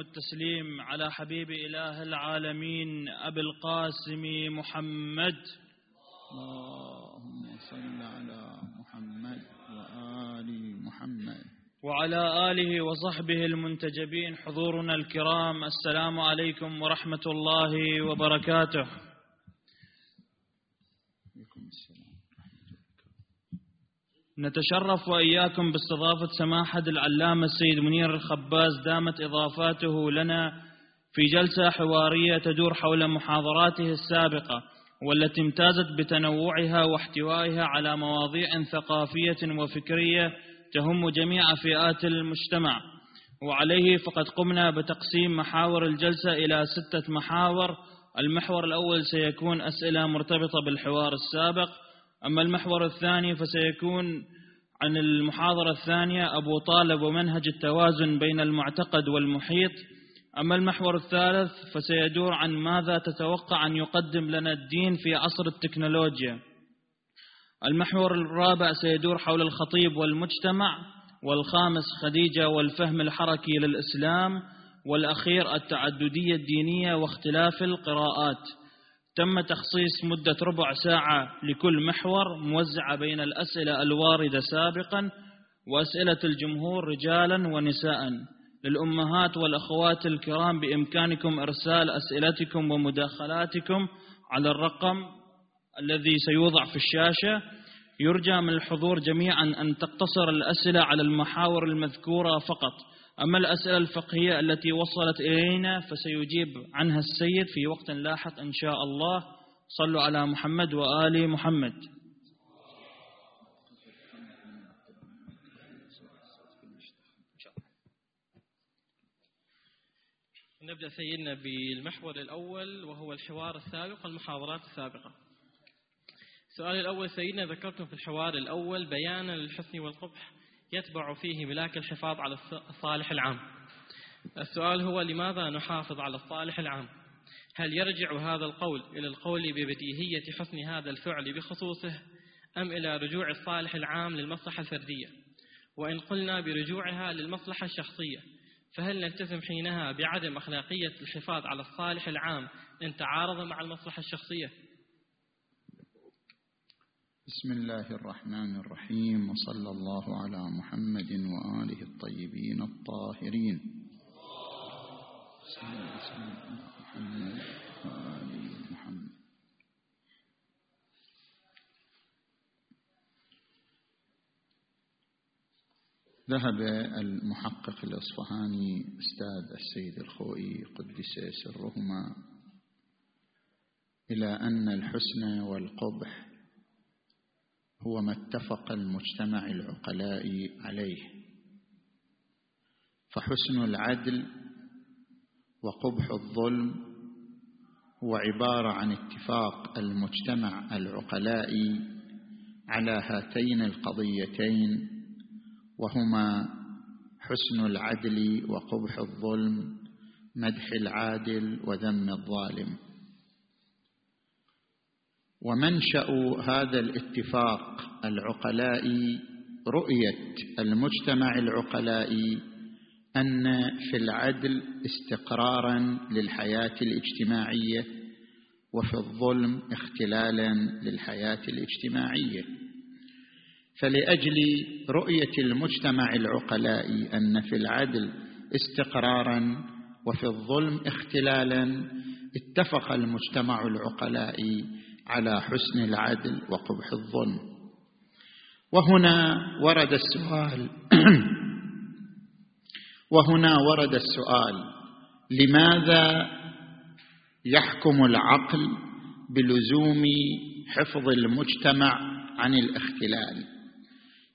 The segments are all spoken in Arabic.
التسليم على حبيب إله العالمين أبي القاسم محمد. اللهم صل على محمد وآل محمد. وعلى آله وصحبه المنتجبين حضورنا الكرام. السلام عليكم ورحمة الله وبركاته. نتشرف وإياكم باستضافة سماحة العلامة السيد منير الخباز دامت إضافاته لنا في جلسة حوارية تدور حول محاضراته السابقة والتي امتازت بتنوعها واحتوائها على مواضيع ثقافية وفكرية تهم جميع فئات المجتمع. وعليه فقد قمنا بتقسيم محاور الجلسة إلى ستة محاور. المحور الأول سيكون أسئلة مرتبطة بالحوار السابق أما المحور الثاني فسيكون عن المحاضرة الثانية أبو طالب ومنهج التوازن بين المعتقد والمحيط. أما المحور الثالث فسيدور عن ماذا تتوقع أن يقدم لنا الدين في عصر التكنولوجيا. المحور الرابع سيدور حول الخطيب والمجتمع والخامس خديجة والفهم الحركي للإسلام والأخير التعددية الدينية واختلاف القراءات. تم تخصيص مدة ربع ساعة لكل محور موزعة بين الأسئلة الواردة سابقا وأسئلة الجمهور رجالا ونساء. للأمهات والأخوات الكرام بإمكانكم إرسال أسئلتكم ومداخلاتكم على الرقم الذي سيوضع في الشاشة. يرجى من الحضور جميعا أن تقتصر الأسئلة على المحاور المذكورة فقط. أما الأسئلة الفقهية التي وصلت إلينا فسيجيب عنها السيد في وقت لاحق إن شاء الله. صلوا على محمد وآل محمد. نبدأ سيدنا بالمحور الأول وهو الحوار السابق المحاضرات السابقة. السؤال الأول سيدنا ذكرتم في الحوار الأول بيانا للحسن والقبح. يتبع فيه ملاك الحفاظ على الصالح العام. السؤال هو لماذا نحافظ على الصالح العام؟ هل يرجع هذا القول إلى القول ببديهية حسن هذا الفعل بخصوصه أم إلى رجوع الصالح العام للمصلحة الفردية؟ وإن قلنا برجوعها للمصلحة الشخصية فهل نلتزم حينها بعدم أخلاقية الحفاظ على الصالح العام إن تعارض مع المصلحة الشخصية؟ بسم الله الرحمن الرحيم وصلى الله على محمد وآله الطيبين الطاهرين. محمد محمد. ذهب المحقق الأصفهاني أستاذ السيد الخوئي قدس سرهما إلى أن الحسن والقبح هو ما اتفق المجتمع العقلاء عليه. فحسن العدل وقبح الظلم هو عبارة عن اتفاق المجتمع العقلاء على هاتين القضيتين وهما حسن العدل وقبح الظلم مدح العادل وذم الظالم. ومنشأ هذا الاتفاق العقلائي رؤية المجتمع العقلائي أن في العدل استقرارا للحياة الاجتماعية وفي الظلم اختلالا للحياة الاجتماعية. فلأجل رؤية المجتمع العقلائي أن في العدل استقرارا وفي الظلم اختلالا اتفق المجتمع العقلائي على حسن العدل وقبح الظلم وهنا ورد السؤال. وهنا ورد السؤال لماذا يحكم العقل بلزوم حفظ المجتمع عن الاختلال؟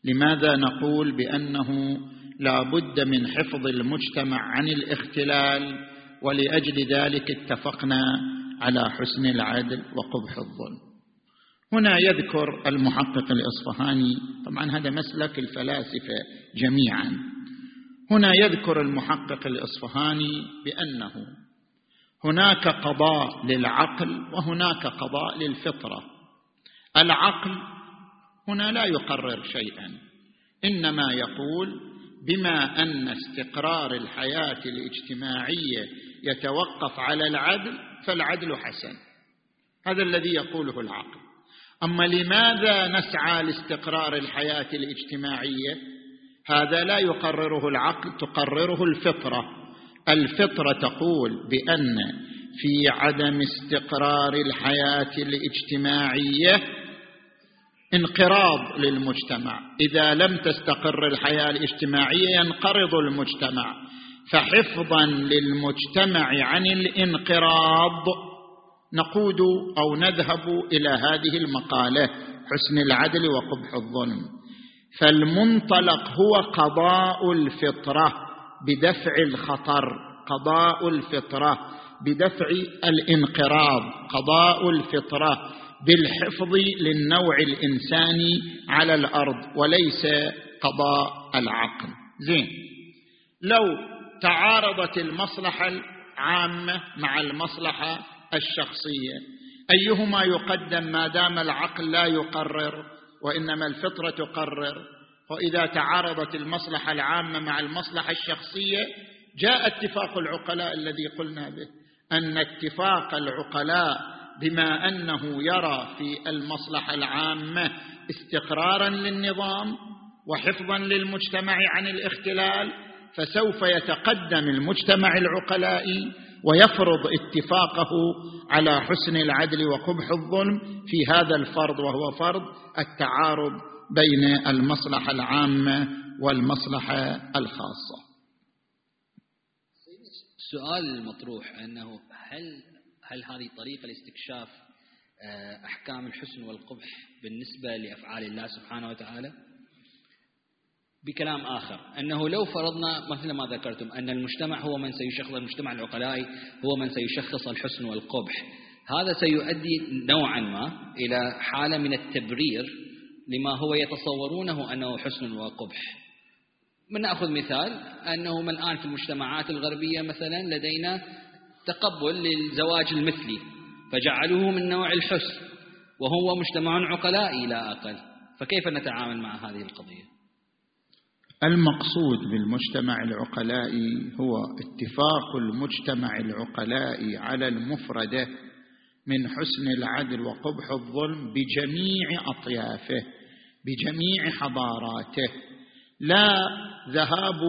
لماذا نقول بأنه لا بد من حفظ المجتمع عن الاختلال ولأجل ذلك اتفقنا على حسن العدل وقبح الظلم. هنا يذكر المحقق الإصفهاني طبعا هذا مسلك الفلاسفة جميعا. هنا يذكر المحقق الإصفهاني بأنه هناك قضاء للعقل وهناك قضاء للفطرة. العقل هنا لا يقرر شيئا إنما يقول بما أن استقرار الحياة الاجتماعية يتوقف على العدل فالعدل حسن. هذا الذي يقوله العقل أما لماذا نسعى لاستقرار الحياة الاجتماعية؟ هذا لا يقرره العقل تقرره الفطرة. الفطرة تقول بأن في عدم استقرار الحياة الاجتماعية انقراض للمجتمع. إذا لم تستقر الحياة الاجتماعية ينقرض المجتمع. فحفظا للمجتمع عن الانقراض. نقود أو نذهب إلى هذه المقالة حسن العدل وقبح الظلم. فالمنطلق هو قضاء الفطرة بدفع الخطر قضاء الفطرة بدفع الانقراض قضاء الفطرة بالحفظ للنوع الانساني على الأرض وليس قضاء العقل. زين. لو تعارضت المصلحة العامة مع المصلحة الشخصية. أيهما يقدم ما دام العقل لا يقرر وإنما الفطرة تقرر. وإذا تعارضت المصلحة العامة مع المصلحة الشخصية جاء اتفاق العقلاء الذي قلنا به أن اتفاق العقلاء بما أنه يرى في المصلحة العامة استقرارا للنظام وحفظا للمجتمع عن الاختلال فسوف يتقدم المجتمع العقلائي ويفرض اتفاقه على حسن العدل وقبح الظلم في هذا الفرض وهو فرض التعارض بين المصلحة العامة والمصلحة الخاصة. السؤال المطروح أنه هل هل هذه طريقة لاستكشاف آه، أحكام الحسن والقبح بالنسبة لأفعال الله سبحانه وتعالى بكلام آخر. أنه لو فرضنا مثل ما ذكرتم أن المجتمع هو من سيشخص المجتمع العقلائي هو من سيشخص الحسن والقبح. هذا سيؤدي نوعا ما إلى حالة من التبرير لما هو يتصورونه أنه حسن وقبح. من نأخذ مثال أنه الآن في المجتمعات الغربية مثلا لدينا تقبل للزواج المثلي فجعلوه من نوع الحسن وهو مجتمع عقلائي لا أقل. فكيف نتعامل مع هذه القضية؟ المقصود بالمجتمع العقلائي هو اتفاق المجتمع العقلائي على المفردة من حسن العدل وقبح الظلم بجميع أطيافه بجميع حضاراته. لا ذهاب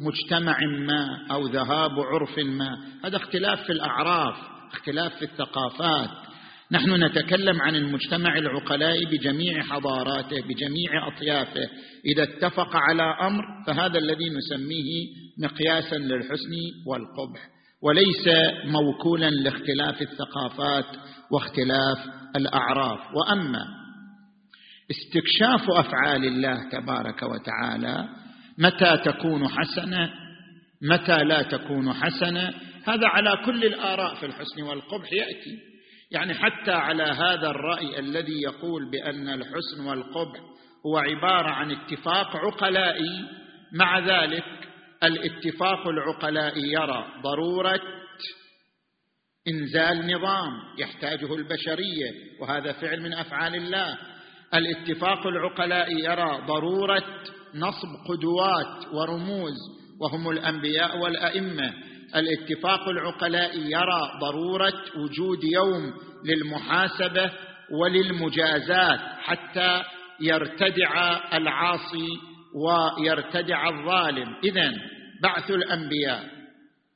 مجتمع ما أو ذهاب عرف ما هذا اختلاف في الأعراف اختلاف في الثقافات. نحن نتكلم عن المجتمع العقلائي بجميع حضاراته بجميع أطيافه. إذا اتفق على أمر فهذا الذي نسميه مقياسا للحسن والقبح وليس موكولا لاختلاف الثقافات واختلاف الأعراف. وأما استكشاف أفعال الله تبارك وتعالى متى تكون حسنة؟ متى لا تكون حسنة؟ هذا على كل الآراء في الحسن والقبح يأتي. يعني حتى على هذا الرأي الذي يقول بأن الحسن والقبح هو عبارة عن اتفاق عقلائي مع ذلك الاتفاق العقلائي يرى ضرورة إنزال نظام يحتاجه البشرية وهذا فعل من أفعال الله. الاتفاق العقلائي يرى ضرورة نصب قدوات ورموز وهم الأنبياء والأئمة. الاتفاق العقلاء يرى ضرورة وجود يوم للمحاسبة وللمجازات حتى يرتدع العاصي ويرتدع الظالم. اذا بعث الأنبياء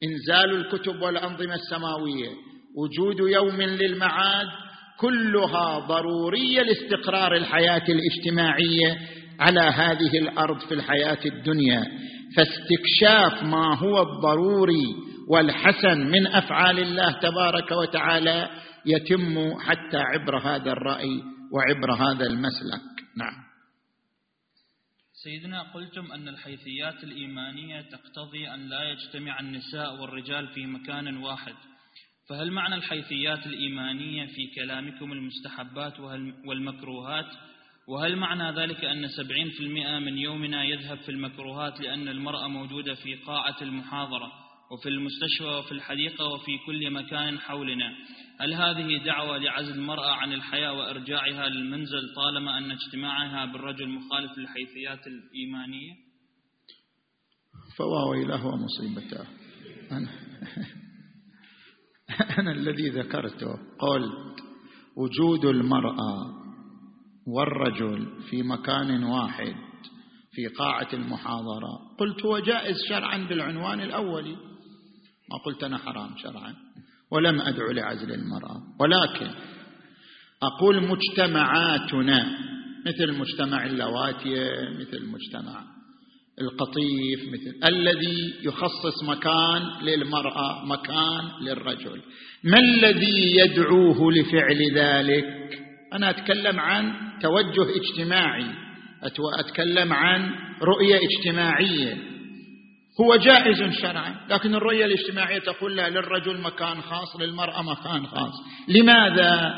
إنزال الكتب والأنظمة السماوية وجود يوم للمعاد كلها ضرورية لاستقرار الحياة الاجتماعية على هذه الأرض في الحياة الدنيا. فاستكشاف ما هو الضروري والحسن من أفعال الله تبارك وتعالى يتم حتى عبر هذا الرأي وعبر هذا المسلك. نعم. سيدنا قلتم أن الحيثيات الإيمانية تقتضي أن لا يجتمع النساء والرجال في مكان واحد. فهل معنى الحيثيات الإيمانية في كلامكم المستحبات والمكروهات؟ وهل معنى ذلك أن سبعين في المئة من يومنا يذهب في المكروهات لأن المرأة موجودة في قاعة المحاضرة؟ وفي المستشفى وفي الحديقة وفي كل مكان حولنا. هل هذه دعوة لعزل المرأة عن الحياة وإرجاعها للمنزل طالما أن اجتماعها بالرجل مخالف للحيثيات الإيمانية؟ فواويله ومصيبته. أنا, أنا الذي ذكرته. قلت وجود المرأة والرجل في مكان واحد في قاعة المحاضرة. قلت هو جائز شرعا بالعنوان الأولي ما قلت أنا حرام شرعا ولم أدعو لعزل المرأة. ولكن أقول مجتمعاتنا مثل مجتمع اللواتية مثل مجتمع القطيف مثل الذي يخصص مكان للمرأة مكان للرجل. ما الذي يدعوه لفعل ذلك؟ أنا أتكلم عن توجه اجتماعي. أتكلم عن رؤية اجتماعية. هو جائز شرعا. لكن الرؤية الاجتماعية تقول لا للرجل مكان خاص للمرأة مكان خاص. لماذا؟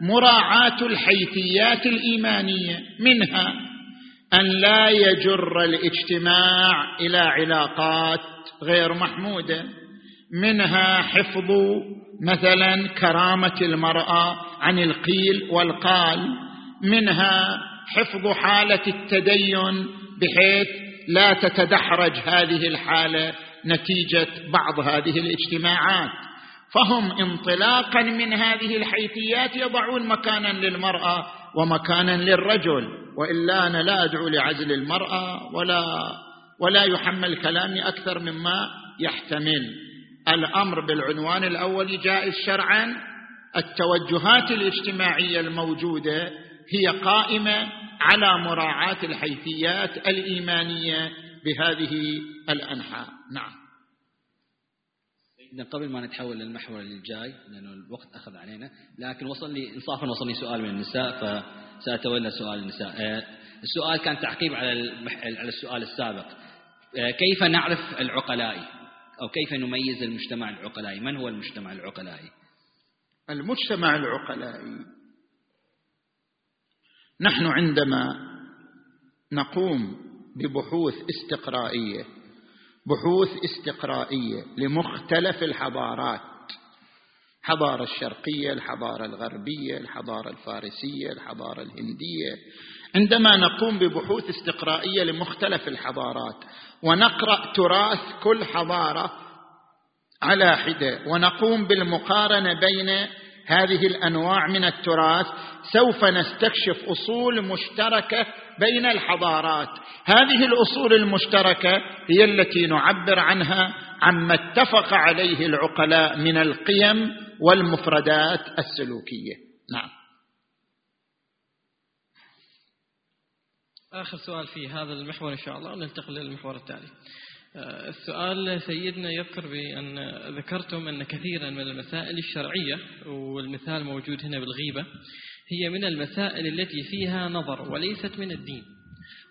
مراعاة الحيثيات الإيمانية منها أن لا يجر الاجتماع إلى علاقات غير محمودة. منها حفظ مثلا كرامة المرأة عن القيل والقال. منها حفظ حالة التدين بحيث لا تتدحرج هذه الحالة نتيجة بعض هذه الاجتماعات. فهم انطلاقا من هذه الحيثيات يضعون مكانا للمرأة ومكانا للرجل. وإلا أنا لا أدعو لعزل المرأة ولا ولا يحمل كلامي أكثر مما يحتمل. الأمر بالعنوان الأول جائز شرعا. التوجهات الاجتماعية الموجودة هي قائمة على مراعاة الحيثيات الإيمانية بهذه الأنحاء. نعم. قبل ما نتحول للمحور الجاي لأنه الوقت أخذ علينا لكن وصل لي انصافا وصلني سؤال من النساء فسأتولى سؤال النساء. آه، السؤال كان تعقيب على على السؤال السابق. آه، كيف نعرف العقلائي أو كيف نميز المجتمع العقلائي من هو المجتمع العقلائي المجتمع العقلائي نحن عندما نقوم ببحوث استقرائية بحوث استقرائية لمختلف الحضارات الحضارة الشرقية الحضارة الغربية الحضارة الفارسية الحضارة الهندية عندما نقوم ببحوث استقرائية لمختلف الحضارات ونقرأ تراث كل حضارة على حدة ونقوم بالمقارنة بين هذه الأنواع من التراث سوف نستكشف أصول مشتركة بين الحضارات. هذه الأصول المشتركة هي التي نعبر عنها عما اتفق عليه العقلاء من القيم والمفردات السلوكية. نعم. آخر سؤال في هذا المحور إن شاء الله وننتقل للمحور التالي. السؤال سيدنا يذكر بأن ذكرتم أن كثيرا من المسائل الشرعية والمثال موجود هنا بالغيبة هي من المسائل التي فيها نظر وليست من الدين.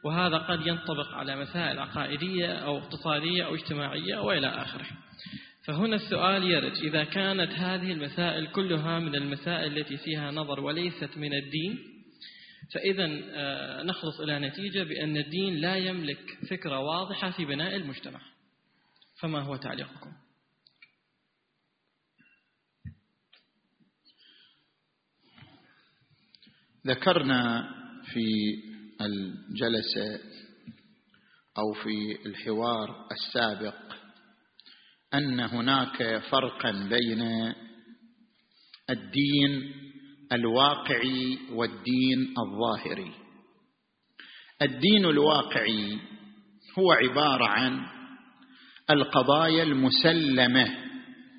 وهذا قد ينطبق على مسائل عقائدية أو اقتصادية أو اجتماعية وإلى آخره. فهنا السؤال يرد إذا كانت هذه المسائل كلها من المسائل التي فيها نظر وليست من الدين فإذا آه، نخلص إلى نتيجة بأن الدين لا يملك فكرة واضحة في بناء المجتمع فما هو تعليقكم؟ ذكرنا في الجلسة أو في الحوار السابق أن هناك فرقا بين الدين الواقعي والدين الظاهري الدين الواقعي هو عبارة عن القضايا المسلمة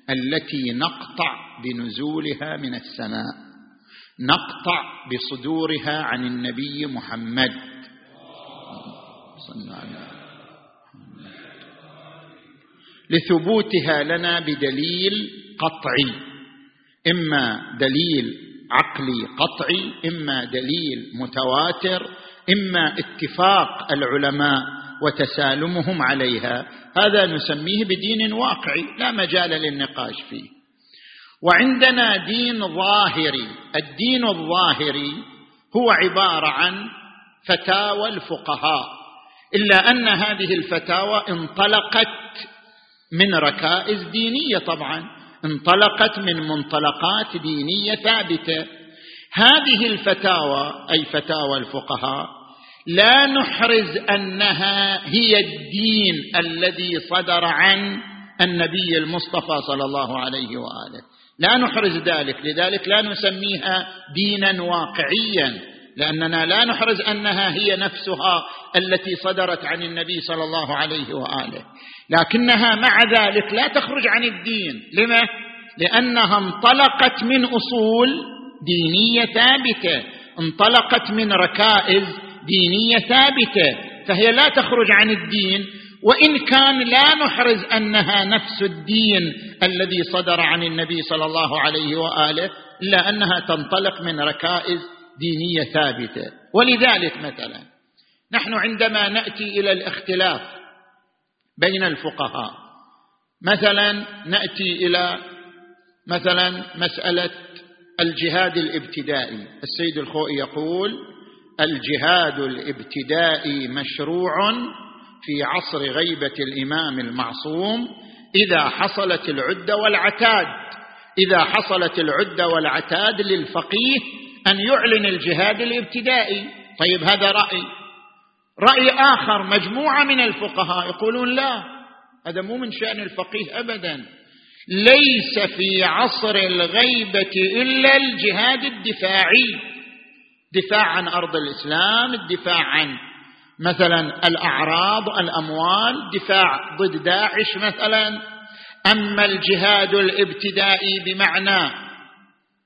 التي نقطع بنزولها من السماء نقطع بصدورها عن النبي محمد. لثبوتها لنا بدليل قطعي إما دليل عقلي قطعي إما دليل متواتر إما اتفاق العلماء وتسالمهم عليها. هذا نسميه بدين واقعي لا مجال للنقاش فيه. وعندنا دين ظاهري. الدين الظاهري هو عبارة عن فتاوى الفقهاء. إلا أن هذه الفتاوى انطلقت من ركائز دينية طبعا. انطلقت من منطلقات دينية ثابتة. هذه الفتاوى أي فتاوى الفقهاء لا نحرز أنها هي الدين الذي صدر عن النبي المصطفى صلى الله عليه وآله. لا نحرز ذلك لذلك لا نسميها دينا واقعيا لأننا لا نحرز أنها هي نفسها التي صدرت عن النبي صلى الله عليه وآله. لكنها مع ذلك لا تخرج عن الدين. لما؟ لأنها انطلقت من أصول دينية ثابتة. انطلقت من ركائز دينية ثابتة. فهي لا تخرج عن الدين. وإن كان لا نحرز أنها نفس الدين الذي صدر عن النبي صلى الله عليه وآله إلا أنها تنطلق من ركائز دينية ثابتة. ولذلك مثلا نحن عندما نأتي إلى الاختلاف بين الفقهاء. مثلا نأتي إلى مثلا مسألة الجهاد الإبتدائي. السيد الخوئي يقول الجهاد الإبتدائي مشروع في عصر غيبة الإمام المعصوم إذا حصلت العدة والعتاد. إذا حصلت العدة والعتاد للفقيه أن يعلن الجهاد الإبتدائي. طيب هذا رأي. رأي آخر مجموعة من الفقهاء يقولون لا هذا مو من شأن الفقيه ابدا. ليس في عصر الغيبة إلا الجهاد الدفاعي. دفاع عن أرض الإسلام الدفاع عن مثلا الأعراض الأموال دفاع ضد داعش مثلا. أما الجهاد الابتدائي بمعنى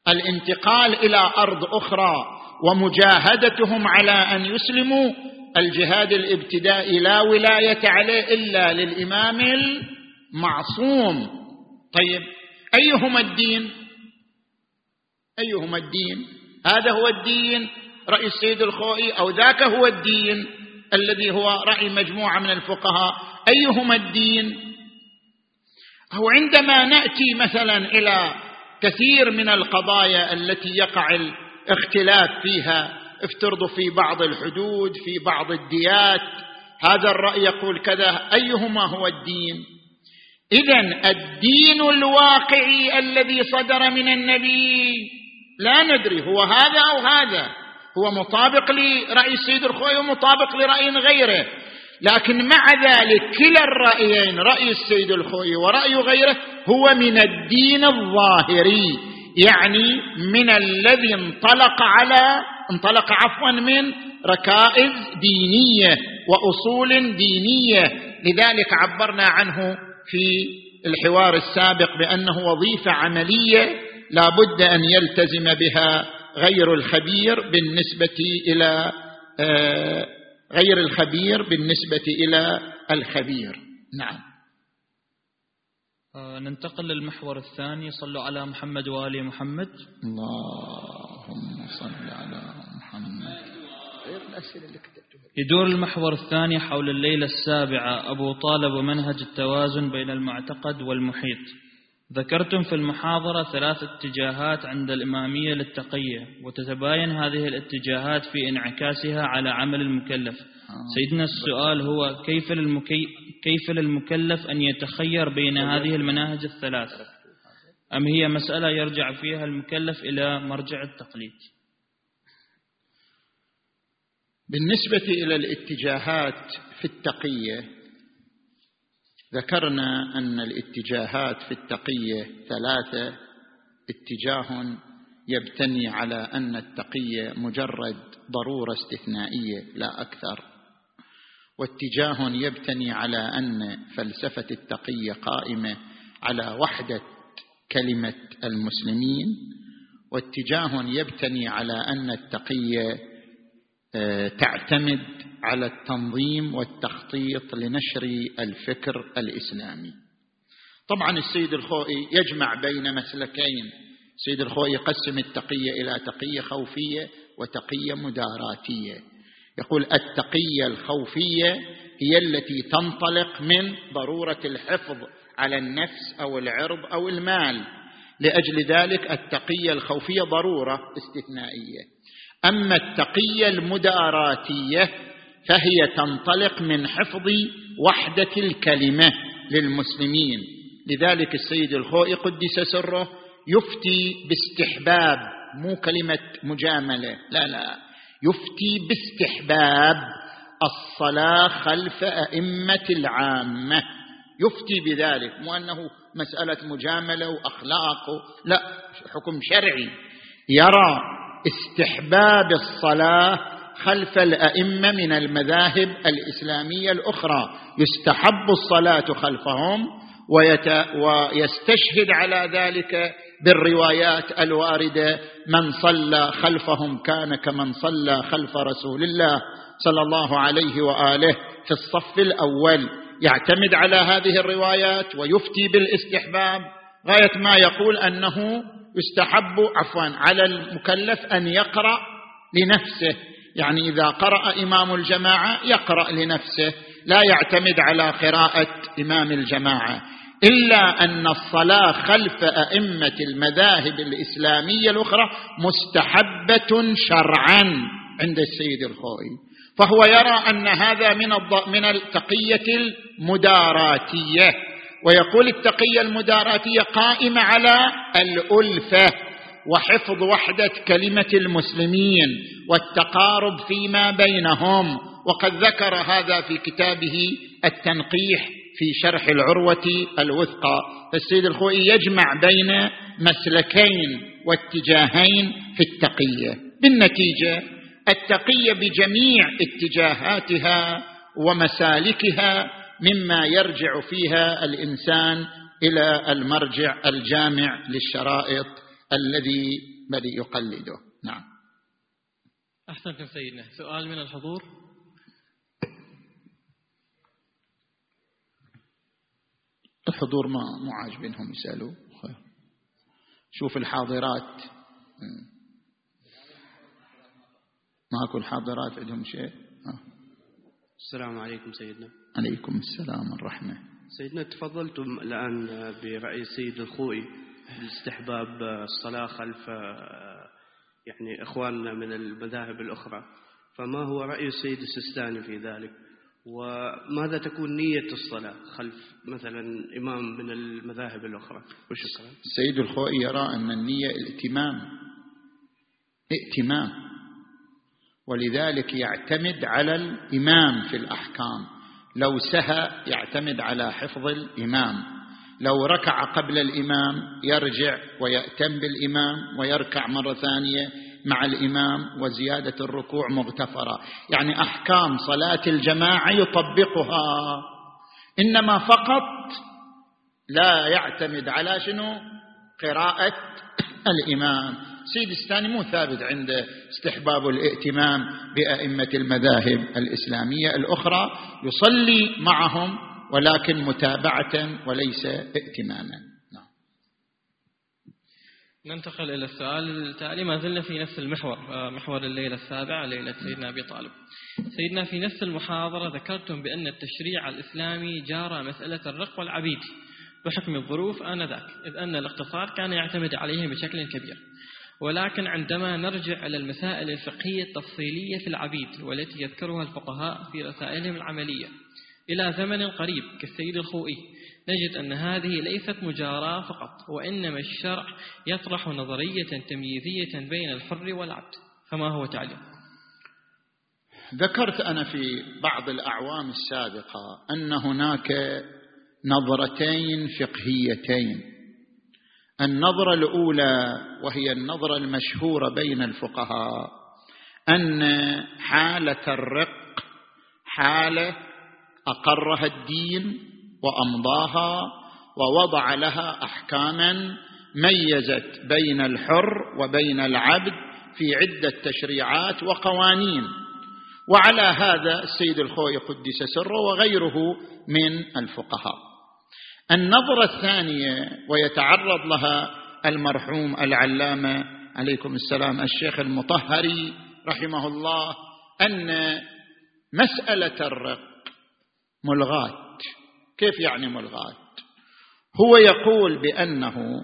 الانتقال إلى أرض أخرى ومجاهدتهم على أن يسلموا الجهاد الابتدائي لا ولاية عليه إلا للإمام المعصوم. طيب أيهما الدين؟ أيهما الدين؟ هذا هو الدين رأي السيد الخوئي أو ذاك هو الدين الذي هو رأي مجموعة من الفقهاء. أيهما الدين؟ أو عندما نأتي مثلا إلى كثير من القضايا التي يقع الاختلاف فيها افترضوا في بعض الحدود في بعض الديات هذا الرأي يقول كذا أيهما هو الدين؟ اذا الدين الواقعي الذي صدر من النبي لا ندري هو هذا أو هذا. هو مطابق لرأي السيد الخوي ومطابق لرأي غيره. لكن مع ذلك كلا الرأيين رأي السيد الخوي ورأي غيره هو من الدين الظاهري يعني من الذي انطلق على انطلق عفوا من ركائز دينية وأصول دينية. لذلك عبرنا عنه في الحوار السابق بأنه وظيفة عملية لا بد أن يلتزم بها غير الخبير بالنسبة إلى آه، غير الخبير بالنسبة إلى الخبير. نعم. ننتقل للمحور الثاني. صلوا على محمد وآل محمد. اللهم صل على محمد. يدور المحور الثاني حول الليلة السابعة أبو طالب ومنهج التوازن بين المعتقد والمحيط. ذكرتم في المحاضرة ثلاث اتجاهات عند الإمامية للتقية وتتباين هذه الاتجاهات في انعكاسها على عمل المكلف. سيدنا السؤال هو كيف للمكي كيف للمكلف أن يتخير بين هذه المناهج الثلاث أم هي مسألة يرجع فيها المكلف إلى مرجع التقليد؟ بالنسبة إلى الاتجاهات في التقية ذكرنا أن الاتجاهات في التقية ثلاثة. اتجاه يبتني على أن التقية مجرد ضرورة استثنائية لا أكثر. واتجاه يبتني على أن فلسفة التقيه قائمة على وحدة كلمة المسلمين واتجاه يبتني على أن التقيه آه، تعتمد على التنظيم والتخطيط لنشر الفكر الإسلامي. طبعا السيد الخوئي يجمع بين مسلكين. السيد الخوئي يقسم التقيه إلى تقية خوفية وتقية مداراتية. يقول التقية الخوفية هي التي تنطلق من ضرورة الحفظ على النفس أو العرض أو المال. لأجل ذلك التقية الخوفية ضرورة استثنائية. أما التقية المداراتية فهي تنطلق من حفظ وحدة الكلمة للمسلمين. لذلك السيد الخوئي قدس سره يفتي باستحباب مو كلمة مجاملة. لا لا. يفتي باستحباب الصلاة خلف أئمة العامة. يفتي بذلك مو أنه مسألة مجاملة وأخلاق لا حكم شرعي. يرى استحباب الصلاة خلف الأئمة من المذاهب الإسلامية الأخرى. يستحب الصلاة خلفهم ويستشهد على ذلك بالروايات الواردة من صلى خلفهم كان كمن صلى خلف رسول الله صلى الله عليه وآله في الصف الأول. يعتمد على هذه الروايات ويفتي بالاستحباب غاية ما يقول أنه يستحب عفوا على المكلف أن يقرأ لنفسه. يعني إذا قرأ إمام الجماعة يقرأ لنفسه. لا يعتمد على قراءة إمام الجماعة. إلا أن الصلاة خلف أئمة المذاهب الإسلامية الأخرى مستحبة شرعا عند السيد الخوئي فهو يرى أن هذا من من التقية المداراتية. ويقول التقية المداراتية قائمة على الألفة وحفظ وحدة كلمة المسلمين والتقارب فيما بينهم. وقد ذكر هذا في كتابه التنقيح في شرح العروة الوثقى. فالسيد الخوئي يجمع بين مسلكين واتجاهين في التقية. بالنتيجة التقية بجميع اتجاهاتها ومسالكها مما يرجع فيها الإنسان إلى المرجع الجامع للشرائط الذي بل يقلده. نعم. أحسنتم سيدنا. سؤال من الحضور. الحضور ما مو عاجبينهم يسألوا. شوف الحاضرات. ماكو الحاضرات عندهم شيء؟ السلام عليكم سيدنا. عليكم السلام والرحمة. سيدنا تفضلتم الآن برأي السيد الخوئي باستحباب الصلاة خلف يعني إخواننا من المذاهب الأخرى. فما هو رأي السيد السستاني في ذلك؟ وماذا تكون نية الصلاة خلف مثلا إمام من المذاهب الأخرى؟ وشكرا. السيد الخوئي يرى أن النية ائتمام ائتمام ولذلك يعتمد على الإمام في الأحكام. لو سهى يعتمد على حفظ الإمام. لو ركع قبل الإمام يرجع ويأتم بالإمام ويركع مرة ثانية مع الإمام وزيادة الركوع مغتفرة. يعني أحكام صلاة الجماعة يطبقها. إنما فقط لا يعتمد على شنو؟ قراءة الإمام. سيد الثاني مو ثابت عنده استحباب الائتمام بأئمة المذاهب الإسلامية الأخرى. يصلي معهم ولكن متابعة وليس ائتماما. ننتقل إلى السؤال التالي. ما زلنا في نفس المحور آه، محور الليلة السابعة ليلة سيدنا أبي طالب. سيدنا في نفس المحاضرة ذكرتم بأن التشريع الإسلامي جارى مسألة الرق والعبيد بحكم الظروف آنذاك إذ أن الاقتصاد كان يعتمد عليهم بشكل كبير. ولكن عندما نرجع إلى المسائل الفقهية التفصيلية في العبيد والتي يذكرها الفقهاء في رسائلهم العملية إلى زمن قريب كالسيد الخوئي نجد أن هذه ليست مجاراة فقط وإنما الشرع يطرح نظرية تمييزية بين الحر والعبد. فما هو تعليم ذكرت أنا في بعض الأعوام السابقة أن هناك نظرتين فقهيتين. النظرة الأولى وهي النظرة المشهورة بين الفقهاء أن حالة الرق حالة أقرها الدين وأمضاها ووضع لها أحكاما ميزت بين الحر وبين العبد في عدة تشريعات وقوانين. وعلى هذا السيد الخوي قدس سره وغيره من الفقهاء. النظرة الثانية ويتعرض لها المرحوم العلامة عليكم السلام الشيخ المطهري رحمه الله أن مسألة الرق ملغاة. كيف يعني ملغاة؟ هو يقول بأنه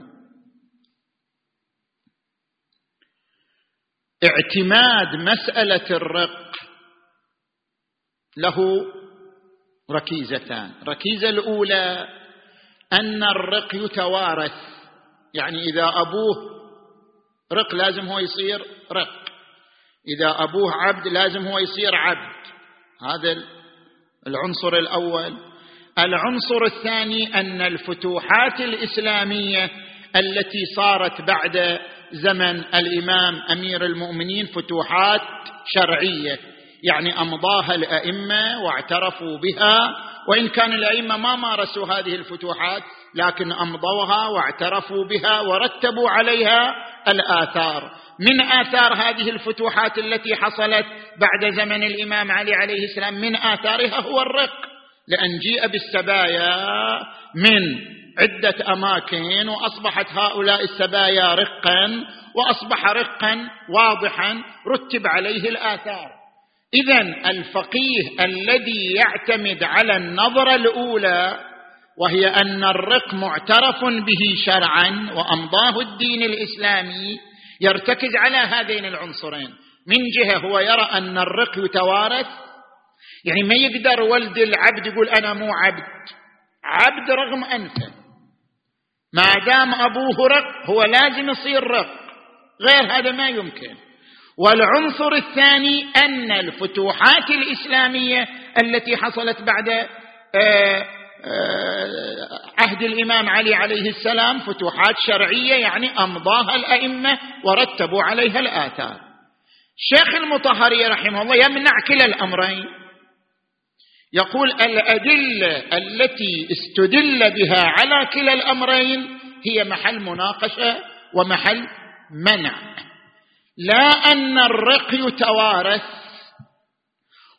اعتماد مسألة الرق له ركيزتان. ركيزة الأولى أن الرق يتوارث. يعني إذا أبوه رق لازم هو يصير رق. إذا أبوه عبد لازم هو يصير عبد. هذا العنصر الأول. العنصر الثاني أن الفتوحات الإسلامية التي صارت بعد زمن الإمام أمير المؤمنين فتوحات شرعية يعني أمضاها الأئمة واعترفوا بها وإن كان الأئمة ما مارسوا هذه الفتوحات لكن أمضوها واعترفوا بها ورتبوا عليها الآثار. من آثار هذه الفتوحات التي حصلت بعد زمن الإمام علي عليه السلام؟ من آثارها هو الرق. لأن جيء بالسبايا من عدة أماكن وأصبحت هؤلاء السبايا رقا وأصبح رقا واضحا رتب عليه الآثار. إذا الفقيه الذي يعتمد على النظرة الأولى وهي أن الرق معترف به شرعا وأمضاه الدين الإسلامي يرتكز على هذين العنصرين. من جهة هو يرى أن الرق يتوارث يعني ما يقدر ولد العبد يقول أنا مو عبد. عبد رغم أنفه ما دام أبوه رق هو لازم يصير رق. غير هذا ما يمكن. والعنصر الثاني أن الفتوحات الإسلامية التي حصلت بعد آه، آه، عهد الإمام علي عليه السلام فتوحات شرعية يعني أمضاها الأئمة ورتبوا عليها الآثار. الشيخ المطهري رحمه الله يمنع كلا الأمرين. يقول الأدلة التي استدل بها على كلا الأمرين هي محل مناقشة ومحل منع. لا أن الرق يتوارث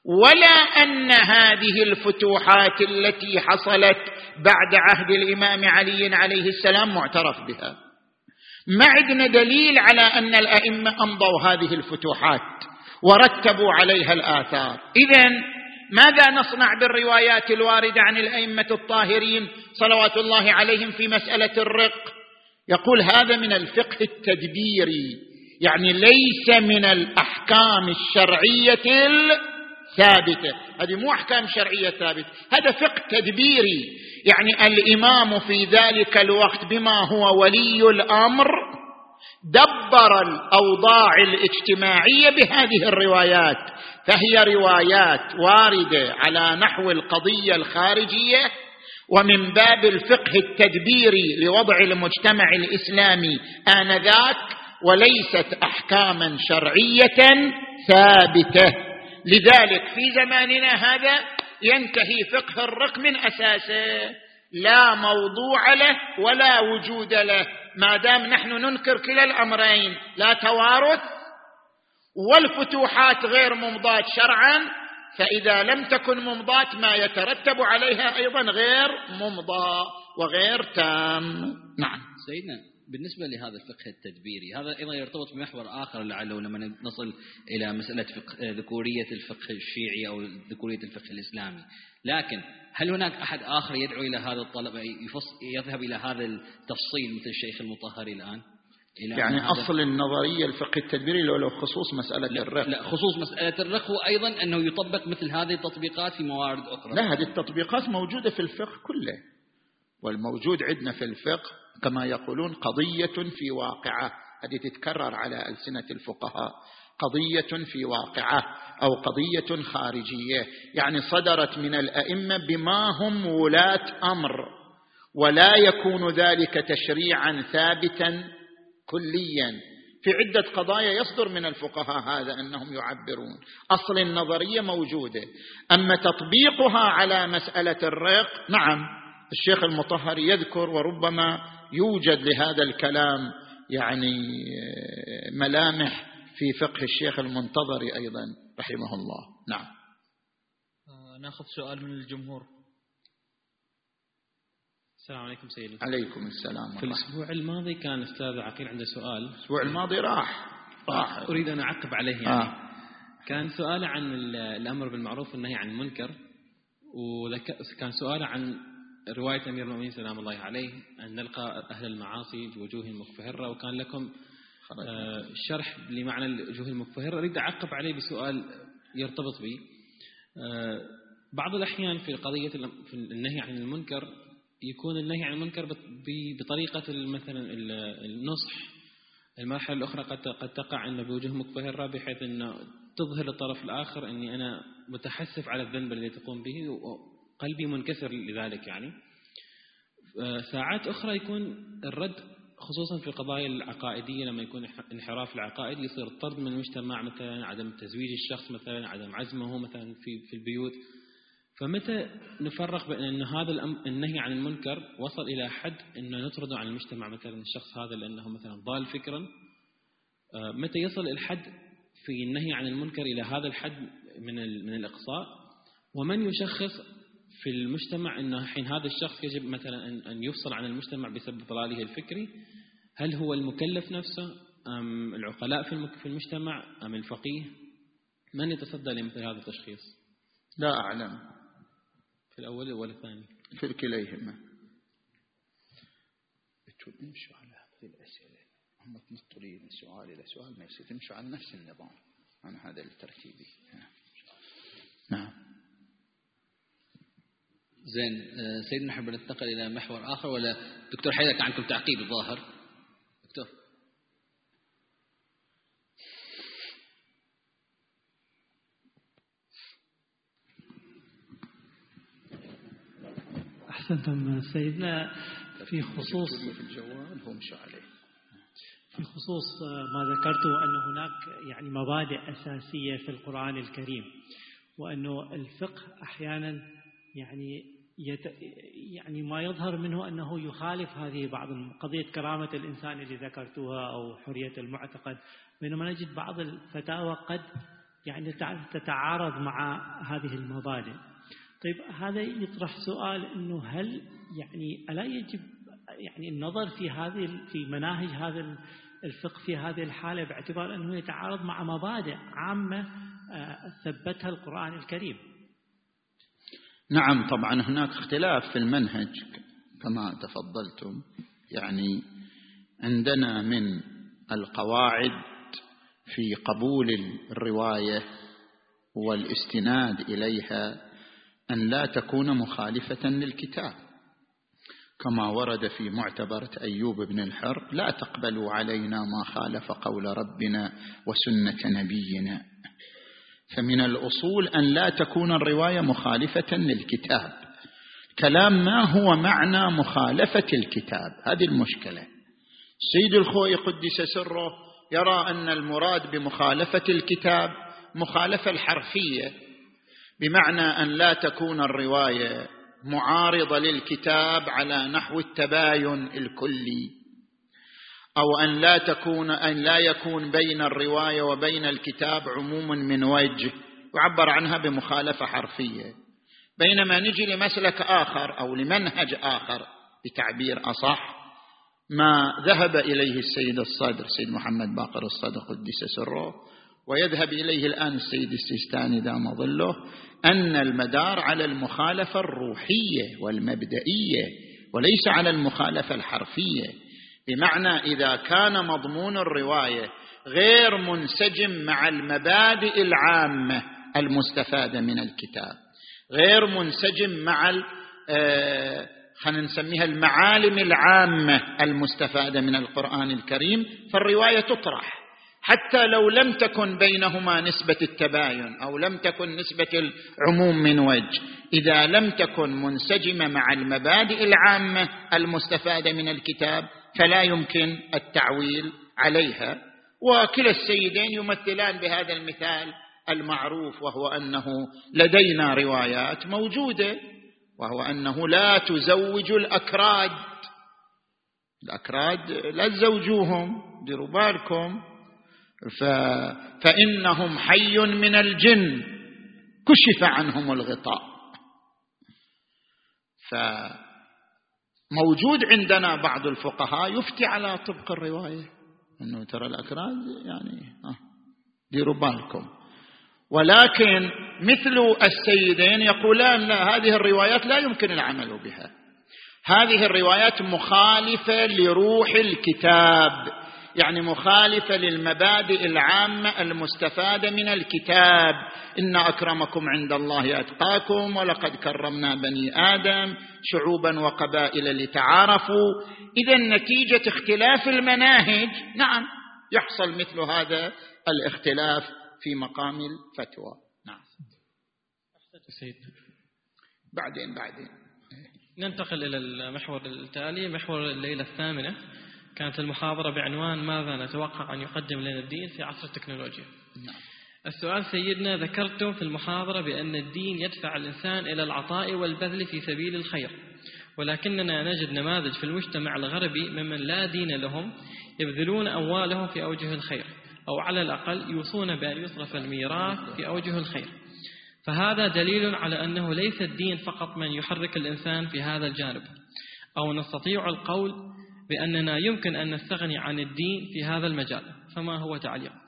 ولا أن هذه الفتوحات التي حصلت بعد عهد الإمام علي عليه السلام معترف بها. ما عندنا دليل على أن الأئمة أمضوا هذه الفتوحات ورتبوا عليها الآثار. إذا ماذا نصنع بالروايات الواردة عن الأئمة الطاهرين صلوات الله عليهم في مسألة الرق؟ يقول هذا من الفقه التدبيري يعني ليس من الأحكام الشرعية الثابتة. هذه مو أحكام شرعية ثابتة هذا فقه تدبيري. يعني الإمام في ذلك الوقت بما هو ولي الأمر دبر الأوضاع الاجتماعية بهذه الروايات. فهي روايات واردة على نحو القضية الخارجية ومن باب الفقه التدبيري لوضع المجتمع الإسلامي آنذاك وليست أحكاما شرعية ثابتة. لذلك في زماننا هذا ينتهي فقه الرق من أساسه. لا موضوع له ولا وجود له. ما دام نحن ننكر كلا الأمرين لا توارث والفتوحات غير ممضاة شرعا فإذا لم تكن ممضاة ما يترتب عليها أيضا غير ممضى وغير تام. نعم. سيدنا بالنسبة لهذا الفقه التدبيري هذا أيضا يرتبط بمحور آخر لعله لما نصل إلى مسألة فقه ذكورية الفقه الشيعي أو ذكورية الفقه الإسلامي. لكن هل هناك أحد آخر يدعو إلى هذا الطلب يذهب إلى هذا التفصيل مثل الشيخ المطهري الآن؟ يعني أصل النظرية الفقه التدبيري لو, لو خصوص مسألة لا الرق لا خصوص مسألة الرق وأيضا أنه يطبق مثل هذه التطبيقات في موارد أخرى. لا هذه التطبيقات موجودة في الفقه كله والموجود عندنا في الفقه كما يقولون قضية في واقعة. هذه تتكرر على ألسنة الفقهاء. قضية في واقعة أو قضية خارجية. يعني صدرت من الأئمة بما هم ولاة أمر ولا يكون ذلك تشريعا ثابتا كليا. في عدة قضايا يصدر من الفقهاء هذا أنهم يعبرون. أصل النظرية موجودة. أما تطبيقها على مسألة الرق نعم الشيخ المطهر يذكر وربما يوجد لهذا الكلام يعني ملامح في فقه الشيخ المنتظري أيضا رحمه الله. نعم. آه، نأخذ سؤال من الجمهور. السلام عليكم سيدي. عليكم السلام في الأسبوع الماضي كان أستاذ عقيل عنده سؤال. الأسبوع الماضي راح. راح. أريد أن أعقب عليه يعني. آه. كان سؤاله عن الأمر بالمعروف والنهي عن المنكر وكان سؤاله عن رواية أمير المؤمنين سلام الله عليه أن نلقى أهل المعاصي بوجوه مكفهرة وكان لكم آه شرح لمعنى الوجوه المكفهرة أريد أعقب عليه بسؤال يرتبط به آه بعض الأحيان في قضية في النهي عن المنكر يكون النهي عن المنكر بطريقة مثلا النصح. المرحلة الأخرى قد قد تقع أن بوجه مكبهرة بحيث أنه تظهر للطرف الآخر أني أنا متحسف على الذنب الذي تقوم به وقلبي منكسر لذلك يعني. ساعات أخرى يكون الرد خصوصا في القضايا العقائدية لما يكون انحراف العقائد يصير طرد من المجتمع مثلا عدم تزويج الشخص مثلا عدم عزمه مثلا في في البيوت. فمتى نفرق بين أن هذا النهي عن المنكر وصل إلى حد أنه نطرده عن المجتمع مثلا الشخص هذا لأنه مثلا ضال فكرا؟ آه، متى يصل الحد في النهي عن المنكر إلى هذا الحد من من الإقصاء؟ ومن يشخص في المجتمع أنه حين هذا الشخص يجب مثلا أن يفصل عن المجتمع بسبب ضلاله الفكري؟ هل هو المكلف نفسه؟ أم العقلاء في المجتمع؟ أم الفقيه؟ من يتصدى لمثل هذا التشخيص؟ لا أعلم. الأول ولا الثاني؟ في كليهما. تمشوا على هذه الأسئلة. هم تنطوا سؤال إلى سؤال ما يصير. تمشوا على نفس النظام أنا هذا الترتيبي نعم. زين آه، سيدنا نحب ننتقل إلى محور آخر. ولا دكتور حيدر عندكم تعقيب الظاهر؟ دكتور. أحسنتم سيدنا في خصوص في الجوال هم عليه في خصوص ما ذكرته أن هناك يعني مبادئ أساسية في القرآن الكريم وأنه الفقه أحيانا يعني يت يعني ما يظهر منه أنه يخالف هذه بعض قضية كرامة الإنسان اللي ذكرتوها أو حرية المعتقد بينما نجد بعض الفتاوى قد يعني تتعارض مع هذه المبادئ. طيب هذا يطرح سؤال إنه هل يعني ألا يجب يعني النظر في هذه في مناهج هذا الفقه في هذه الحالة باعتبار أنه يتعارض مع مبادئ عامة آه، ثبتها القرآن الكريم. نعم طبعا هناك اختلاف في المنهج كما تفضلتم يعني عندنا من القواعد في قبول الرواية والاستناد إليها أن لا تكون مخالفة للكتاب. كما ورد في معتبرة أيوب بن الحر لا تقبلوا علينا ما خالف قول ربنا وسنة نبينا. فمن الأصول أن لا تكون الرواية مخالفة للكتاب. كلام ما هو معنى مخالفة الكتاب؟ هذه المشكلة. سيد الخوي قدس سره يرى أن المراد بمخالفة الكتاب مخالفة الحرفية بمعنى أن لا تكون الرواية معارضة للكتاب على نحو التباين الكلي أو أن لا تكون أن لا يكون بين الرواية وبين الكتاب عموم من وجه يعبر عنها بمخالفة حرفية. بينما نجي لمسلك آخر أو لمنهج آخر بتعبير أصح ما ذهب إليه السيد الصدر سيد محمد باقر الصدر قدس سره ويذهب إليه الآن السيد السيستاني دام ظله أن المدار على المخالفة الروحية والمبدئية وليس على المخالفة الحرفية. بمعنى إذا كان مضمون الرواية غير منسجم مع المبادئ العامة المستفادة من الكتاب غير منسجم مع آه، خلينا نسميها المعالم العامة المستفادة من القرآن الكريم فالرواية تطرح. حتى لو لم تكن بينهما نسبة التباين أو لم تكن نسبة العموم من وجه إذا لم تكن منسجمة مع المبادئ العامة المستفادة من الكتاب فلا يمكن التعويل عليها. وكلا السيدين يمثلان بهذا المثال المعروف وهو أنه لدينا روايات موجودة وهو أنه لا تزوج الأكراد. الأكراد لا تزوجوهم ديروا بالكم. ف... فإنهم حي من الجن. كشف عنهم الغطاء. فموجود عندنا بعض الفقهاء يفتي على طبق الرواية. أنه ترى الأكراد يعني آه ديروا بالكم. ولكن مثل السيدين يقولان لا هذه الروايات لا يمكن العمل بها. هذه الروايات مخالفة لروح الكتاب. يعني مخالفة للمبادئ العامة المستفادة من الكتاب. إن أكرمكم عند الله أتقاكم ولقد كرمنا بني آدم شعوبا وقبائل لتعارفوا. إذا نتيجة اختلاف المناهج نعم يحصل مثل هذا الاختلاف في مقام الفتوى. نعم. بعدين بعدين. ننتقل إلى المحور التالي محور الليلة الثامنة. كانت المحاضرة بعنوان ماذا نتوقع أن يقدم لنا الدين في عصر التكنولوجيا. نعم. السؤال سيدنا ذكرتم في المحاضرة بأن الدين يدفع الإنسان إلى العطاء والبذل في سبيل الخير. ولكننا نجد نماذج في المجتمع الغربي ممن لا دين لهم يبذلون أموالهم في أوجه الخير أو على الأقل يوصون بأن يصرف الميراث في أوجه الخير. فهذا دليل على أنه ليس الدين فقط من يحرك الإنسان في هذا الجانب. أو نستطيع القول بأننا يمكن أن نستغني عن الدين في هذا المجال فما هو تعليقكم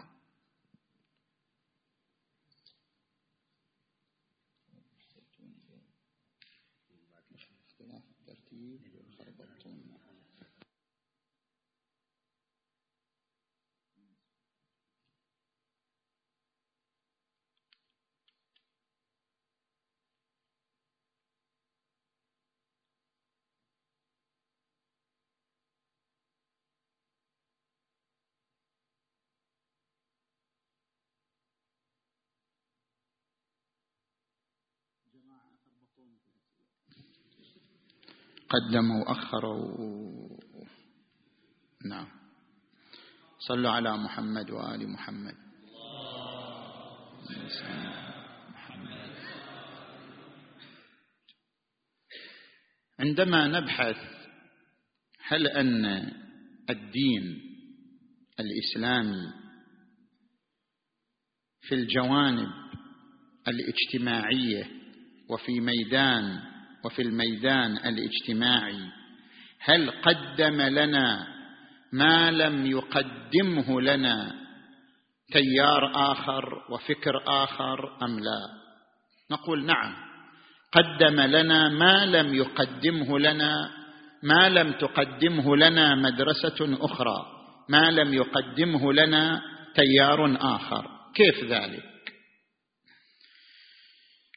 قدموا وأخروا. نعم. صلوا على محمد وآل محمد. عندما نبحث هل أن الدين الإسلامي في الجوانب الاجتماعية وفي ميدان وفي الميدان الاجتماعي هل قدم لنا ما لم يقدمه لنا تيار آخر وفكر آخر أم لا؟ نقول نعم. قدم لنا ما لم يقدمه لنا ما لم تقدمه لنا مدرسة أخرى ما لم يقدمه لنا تيار آخر. كيف ذلك؟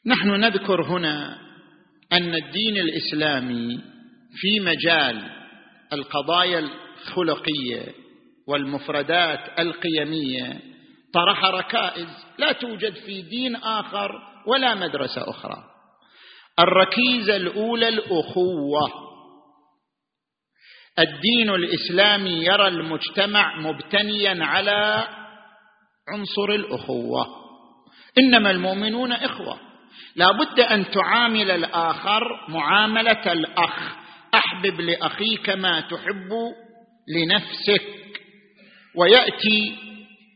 نحن نذكر هنا أن الدين الإسلامي في مجال القضايا الخلقية والمفردات القيمية طرح ركائز لا توجد في دين آخر ولا مدرسة أخرى. الركيزة الأولى الأخوة. الدين الإسلامي يرى المجتمع مبتنيا على عنصر الأخوة. إنما المؤمنون إخوة. لا بد أن تعامل الآخر معاملة الأخ. أحبب لأخيك ما تحب لنفسك. ويأتي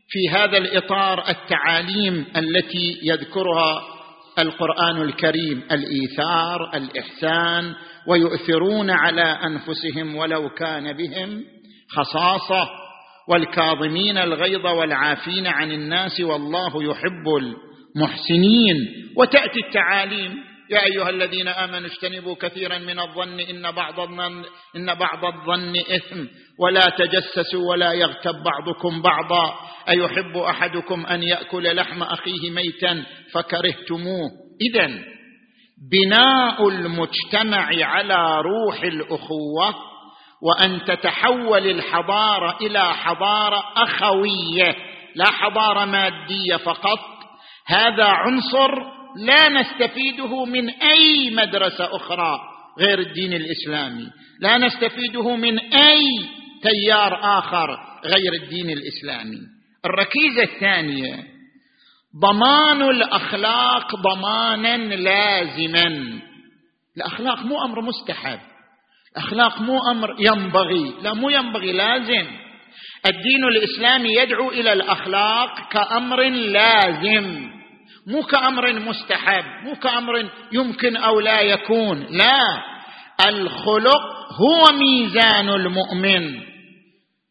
في هذا الإطار التعاليم التي يذكرها القرآن الكريم الإيثار الإحسان ويؤثرون على أنفسهم ولو كان بهم خصاصة. والكاظمين الغيظ والعافين عن الناس والله يحب محسنين وتأتي التعاليم. يا أيها الذين آمنوا اجتنبوا كثيرا من الظن إن بعض الظن إن بعض الظن إثم ولا تجسسوا ولا يغتب بعضكم بعضا. أيحب أحدكم أن يأكل لحم أخيه ميتا فكرهتموه. اذا بناء المجتمع على روح الأخوة وأن تتحول الحضارة إلى حضارة أخوية لا حضارة مادية فقط هذا عنصر لا نستفيده من أي مدرسة أخرى غير الدين الإسلامي. لا نستفيده من أي تيار آخر غير الدين الإسلامي. الركيزة الثانية ضمان الأخلاق ضمانا لازما. الأخلاق مو أمر مستحب. الأخلاق مو أمر ينبغي. لا مو ينبغي لازم. الدين الإسلامي يدعو إلى الأخلاق كأمر لازم. مو كأمر مستحب مو كأمر يمكن أو لا يكون لا. الخلق هو ميزان المؤمن.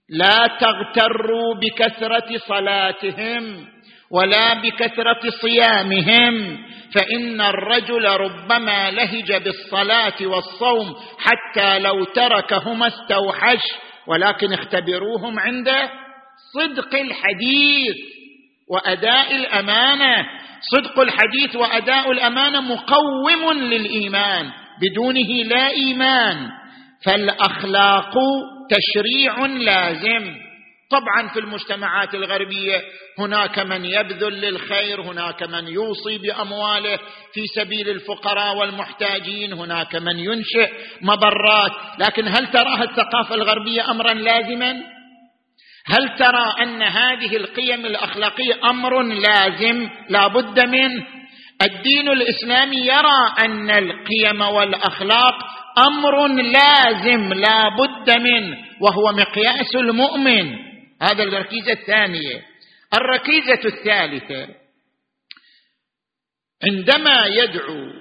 لا تغتروا بكثرة صلاتهم ولا بكثرة صيامهم فإن الرجل ربما لهج بالصلاة والصوم حتى لو تركهما استوحش ولكن اختبروهم عند صدق الحديث وأداء الأمانة. صدق الحديث وأداء الامانه مقوم للإيمان بدونه لا إيمان. فالأخلاق تشريع لازم. طبعا في المجتمعات الغربية هناك من يبذل للخير هناك من يوصي بأمواله. في سبيل الفقراء والمحتاجين هناك من ينشئ مبرات لكن هل تراها الثقافة الغربية امرا لازما؟ هل ترى أن هذه القيم الأخلاقية أمر لازم لا بد منه الدين الإسلامي يرى أن القيم والأخلاق أمر لازم لا بد منه وهو مقياس المؤمن. هذا الركيزة الثانية. الركيزة الثالثة عندما يدعو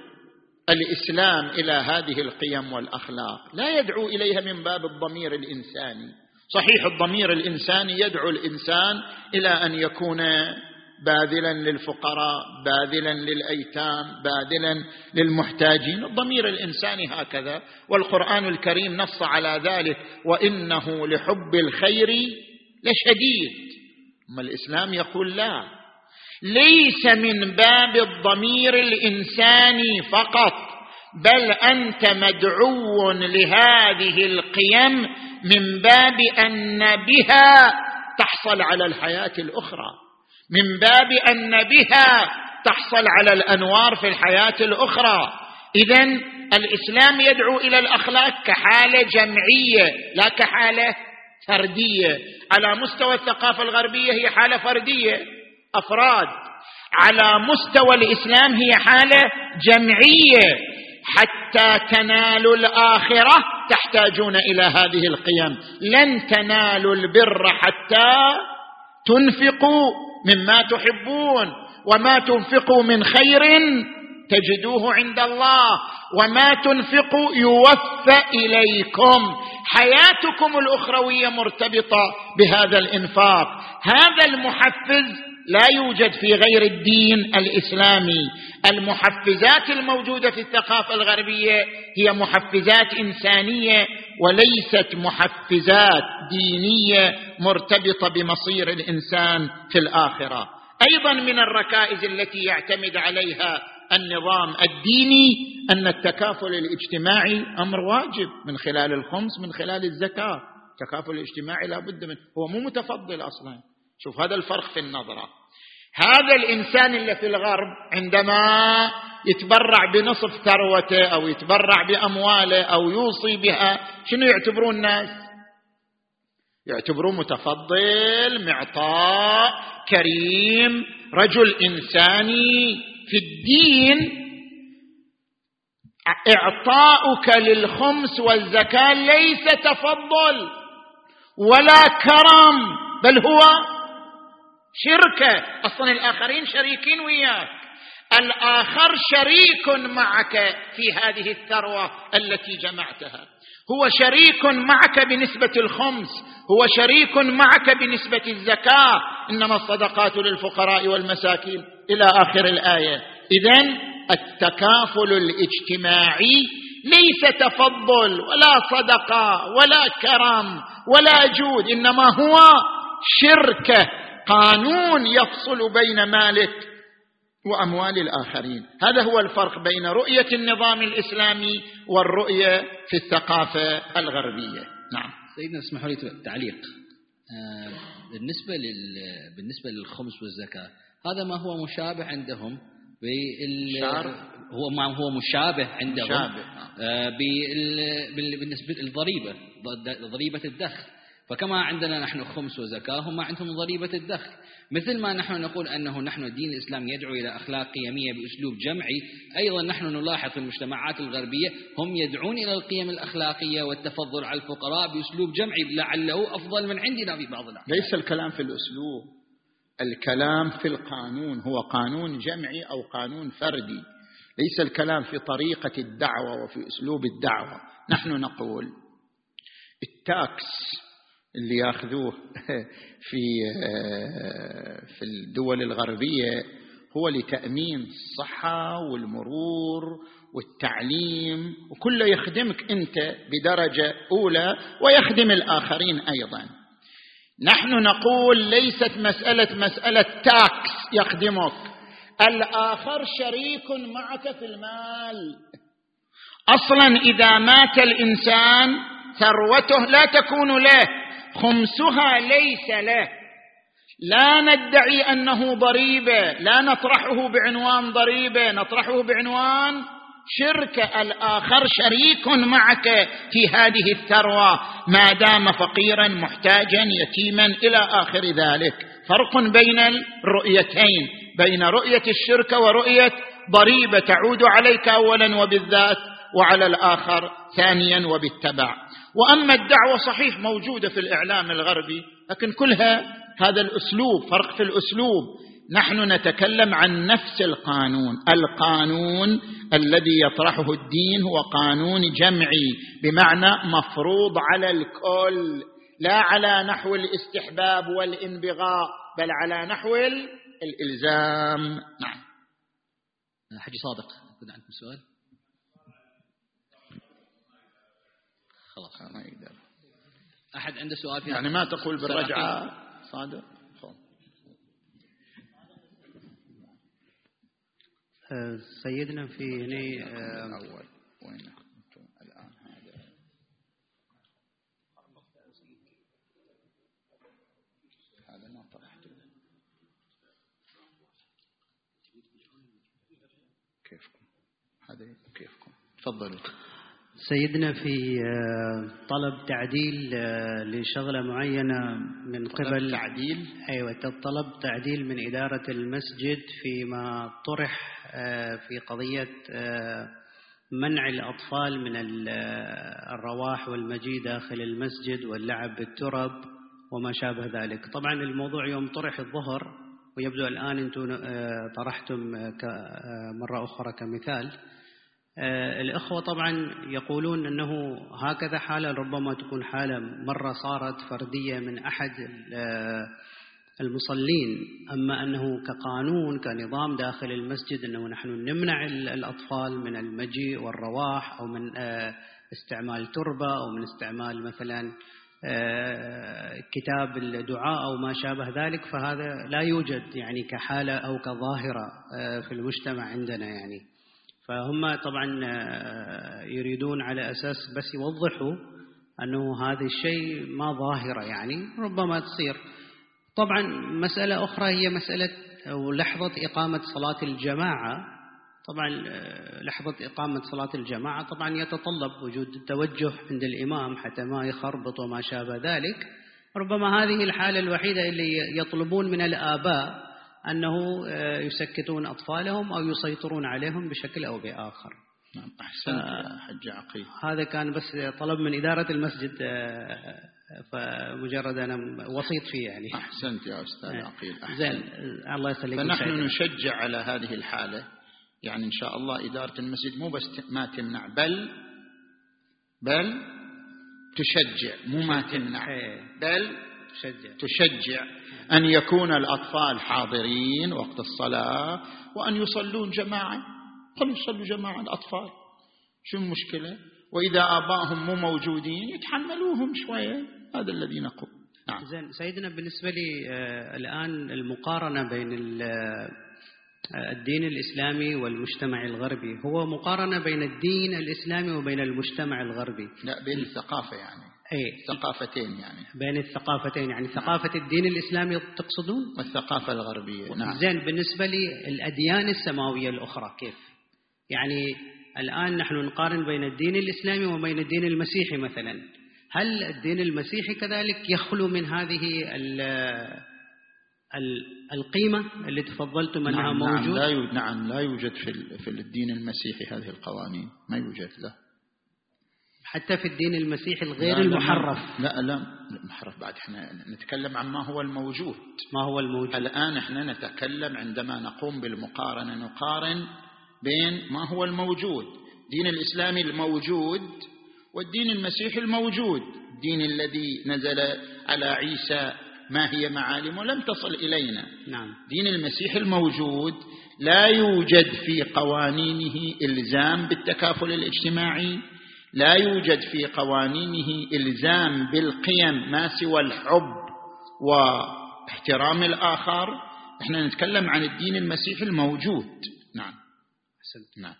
الإسلام إلى هذه القيم والأخلاق لا يدعو إليها من باب الضمير الإنساني. صحيح الضمير الانساني يدعو الإنسان إلى أن يكون باذلا للفقراء باذلا للأيتام باذلا للمحتاجين. الضمير الإنساني هكذا والقرآن الكريم نص على ذلك وإنه لحب الخير لشديد. أما الإسلام يقول لا ليس من باب الضمير الإنساني فقط بل أنت مدعو لهذه القيم من باب أن بها تحصل على الحياة الأخرى. من باب أن بها تحصل على الأنوار في الحياة الأخرى. اذا الإسلام يدعو إلى الأخلاق كحالة جمعية لا كحالة فردية. على مستوى الثقافة الغربية هي حالة فردية أفراد. على مستوى الإسلام هي حالة جمعية. حتى تنالوا الآخرة تحتاجون إلى هذه القيم. لن تنالوا البر حتى تنفقوا مما تحبون. وما تنفقوا من خير تجدوه عند الله. وما تنفقوا يوفى إليكم. حياتكم الأخروية مرتبطة بهذا الإنفاق. هذا المحفز لا يوجد في غير الدين الإسلامي. المحفزات الموجودة في الثقافة الغربية هي محفزات إنسانية وليست محفزات دينية مرتبطة بمصير الإنسان في الآخرة. أيضا من الركائز التي يعتمد عليها النظام الديني أن التكافل الاجتماعي أمر واجب من خلال الخمس من خلال الزكاة. التكافل الاجتماعي لا بد منه. هو مو متفضل أصلا. شوف هذا الفرق في النظرة. هذا الإنسان اللي في الغرب عندما يتبرع بنصف ثروته أو يتبرع بأمواله أو يوصي بها شنو يعتبرون الناس؟ يعتبروه متفضل معطاء كريم رجل إنساني في الدين. إعطاؤك للخمس والزكاة ليس تفضل ولا كرم بل هو شركة. أصلا الآخرين شريكين وياك. الآخر شريك معك في هذه الثروة التي جمعتها. هو شريك معك بنسبة الخمس. هو شريك معك بنسبة الزكاة. إنما الصدقات للفقراء والمساكين. إلى آخر الآية. اذا التكافل الاجتماعي ليس تفضل ولا صدقة ولا كرم ولا جود. إنما هو شركة. قانون يفصل بين مالك وأموال الآخرين. هذا هو الفرق بين رؤية النظام الإسلامي والرؤية في الثقافة الغربية. نعم. سيدنا اسمحوا لي تعليق. آه، بالنسبة لل بالنسبة للخمس والزكاة هذا ما هو مشابه عندهم بال هو ما هو مشابه عندهم مشابه. آه، بالنسبة للضريبة ضريبة الدخل. فكما عندنا نحن خمس وزكاة هم عندهم ضريبة الدخل. مثل ما نحن نقول أنه نحن الدين الإسلامي يدعو إلى أخلاق قيمية بأسلوب جمعي أيضا نحن نلاحظ في المجتمعات الغربية هم يدعون إلى القيم الأخلاقية والتفضل على الفقراء بأسلوب جمعي لعله أفضل من عندنا في بعض الأحيان ليس الكلام في الأسلوب الكلام في القانون هو قانون جمعي أو قانون فردي. ليس الكلام في طريقة الدعوة وفي أسلوب الدعوة. نحن نقول التاكس اللي ياخذوه في في الدول الغربية هو لتأمين الصحة والمرور والتعليم وكله يخدمك أنت بدرجة أولى ويخدم الآخرين أيضا. نحن نقول ليست مسألة مسألة تاكس يخدمك. الآخر شريك معك في المال. أصلا إذا مات الإنسان ثروته لا تكون له. خمسها ليس له. لا ندعي أنه ضريبه لا نطرحه بعنوان ضريبه نطرحه بعنوان شرك. الآخر شريك معك في هذه الثروة. ما دام فقيرا محتاجا يتيما إلى آخر ذلك. فرق بين الرؤيتين بين رؤية الشرك ورؤية ضريبة تعود عليك اولا وبالذات وعلى الآخر ثانيا وبالتبع. وأما الدعوة صحيح موجودة في الإعلام الغربي لكن كلها هذا الأسلوب فرق في الأسلوب. نحن نتكلم عن نفس القانون. القانون الذي يطرحه الدين هو قانون جمعي بمعنى مفروض على الكل لا على نحو الاستحباب والانبغاء بل على نحو الإلزام. نعم. حجي صادق عندكم سؤال خلاص ما يقدر. أحد عنده سؤال في يعني ما تقول بالرجعة. صادق؟ آه، سيدنا في هنا آه، أول وين أنتم الآن؟ هذا. هذا ما طرحته. كيفكم؟ هذا كيفكم؟ تفضلوا. سيدنا في آه، طلب تعديل لشغلة معينة من قبل. تعديل؟ أيوة طلب تعديل من إدارة المسجد فيما طرح آه، في قضية آه، منع الأطفال من آه، الرواح والمجيء داخل المسجد واللعب بالترب وما شابه ذلك. طبعا الموضوع يوم طرح الظهر ويبدو الآن أنتم طرحتم مرة أخرى كمثال. الإخوة طبعا يقولون أنه هكذا حالة ربما تكون حالة مرة صارت فردية من أحد المصلين. أما أنه كقانون كنظام داخل المسجد أنه نحن نمنع الأطفال من المجيء والرواح أو من آه، استعمال تربة أو من استعمال مثلا آه، كتاب الدعاء أو ما شابه ذلك. فهذا لا يوجد يعني كحالة أو كظاهرة آه، في المجتمع عندنا يعني. فهم طبعا يريدون على أساس بس يوضحوا أنه هذا الشيء ما ظاهرة يعني ربما تصير. طبعا مسألة أخرى هي مسألة أو لحظة إقامة صلاة الجماعة. طبعا آه، لحظة إقامة صلاة الجماعة طبعا يتطلب وجود التوجه عند الإمام حتى ما يخربط وما شابه ذلك. ربما هذه الحالة الوحيدة اللي يطلبون من الآباء أنه آه، يسكتون أطفالهم أو يسيطرون عليهم بشكل أو بآخر. نعم أحسنت يا حج عقيل. هذا كان بس طلب من إدارة المسجد آه، فمجرد أنا وسيط فيه يعني. أحسنت يا أستاذ إيه. عقيل زين الله يسلمك فنحن نشجع على هذه الحالة. يعني إن شاء الله إدارة المسجد مو بس ما تمنع بل بل تشجع مو ما تمنع إيه. بل تشجع. تشجع أن يكون الأطفال حاضرين وقت الصلاة وأن يصلون جماعة. خلوا يصلوا جماعة الأطفال. شو المشكلة؟ وإذا آبائهم مو موجودين يتحملوهم شوية. هذا الذي نقول. نعم. زين سيدنا بالنسبة لي آه الآن المقارنة بين آه الدين الإسلامي والمجتمع الغربي هو مقارنة بين الدين الإسلامي وبين المجتمع الغربي؟ لا بين الثقافة يعني. أي ثقافتين يعني. بين الثقافتين يعني ثقافة الدين الإسلامي تقصدون؟ والثقافة الغربية. نعم. زين بالنسبة لي الأديان السماوية الأخرى كيف؟ يعني الآن نحن نقارن بين الدين الإسلامي وبين الدين المسيحي مثلا. هل الدين المسيحي كذلك يخلو من هذه القيمة اللي تفضلتم أنها نعم, نعم، موجود نعم لا يوجد نعم لا يوجد في في الدين المسيحي هذه القوانين. ما يوجد لا. حتى في الدين المسيحي الغير لا المحرف. لا لا المحرف بعد إحنا نتكلم عن ما هو الموجود. ما هو الموجود. الآن إحنا نتكلم عندما نقوم بالمقارنة نقارن بين ما هو الموجود الدين الإسلامي الموجود والدين المسيحي الموجود. الدين الذي نزل على عيسى ما هي معالمه لم تصل إلينا. نعم. دين المسيح الموجود لا يوجد في قوانينه إلزام بالتكافل الاجتماعي لا يوجد في قوانينه إلزام بالقيم ما سوى الحب واحترام الآخر. إحنا نتكلم عن الدين المسيحي الموجود. نعم. نعم.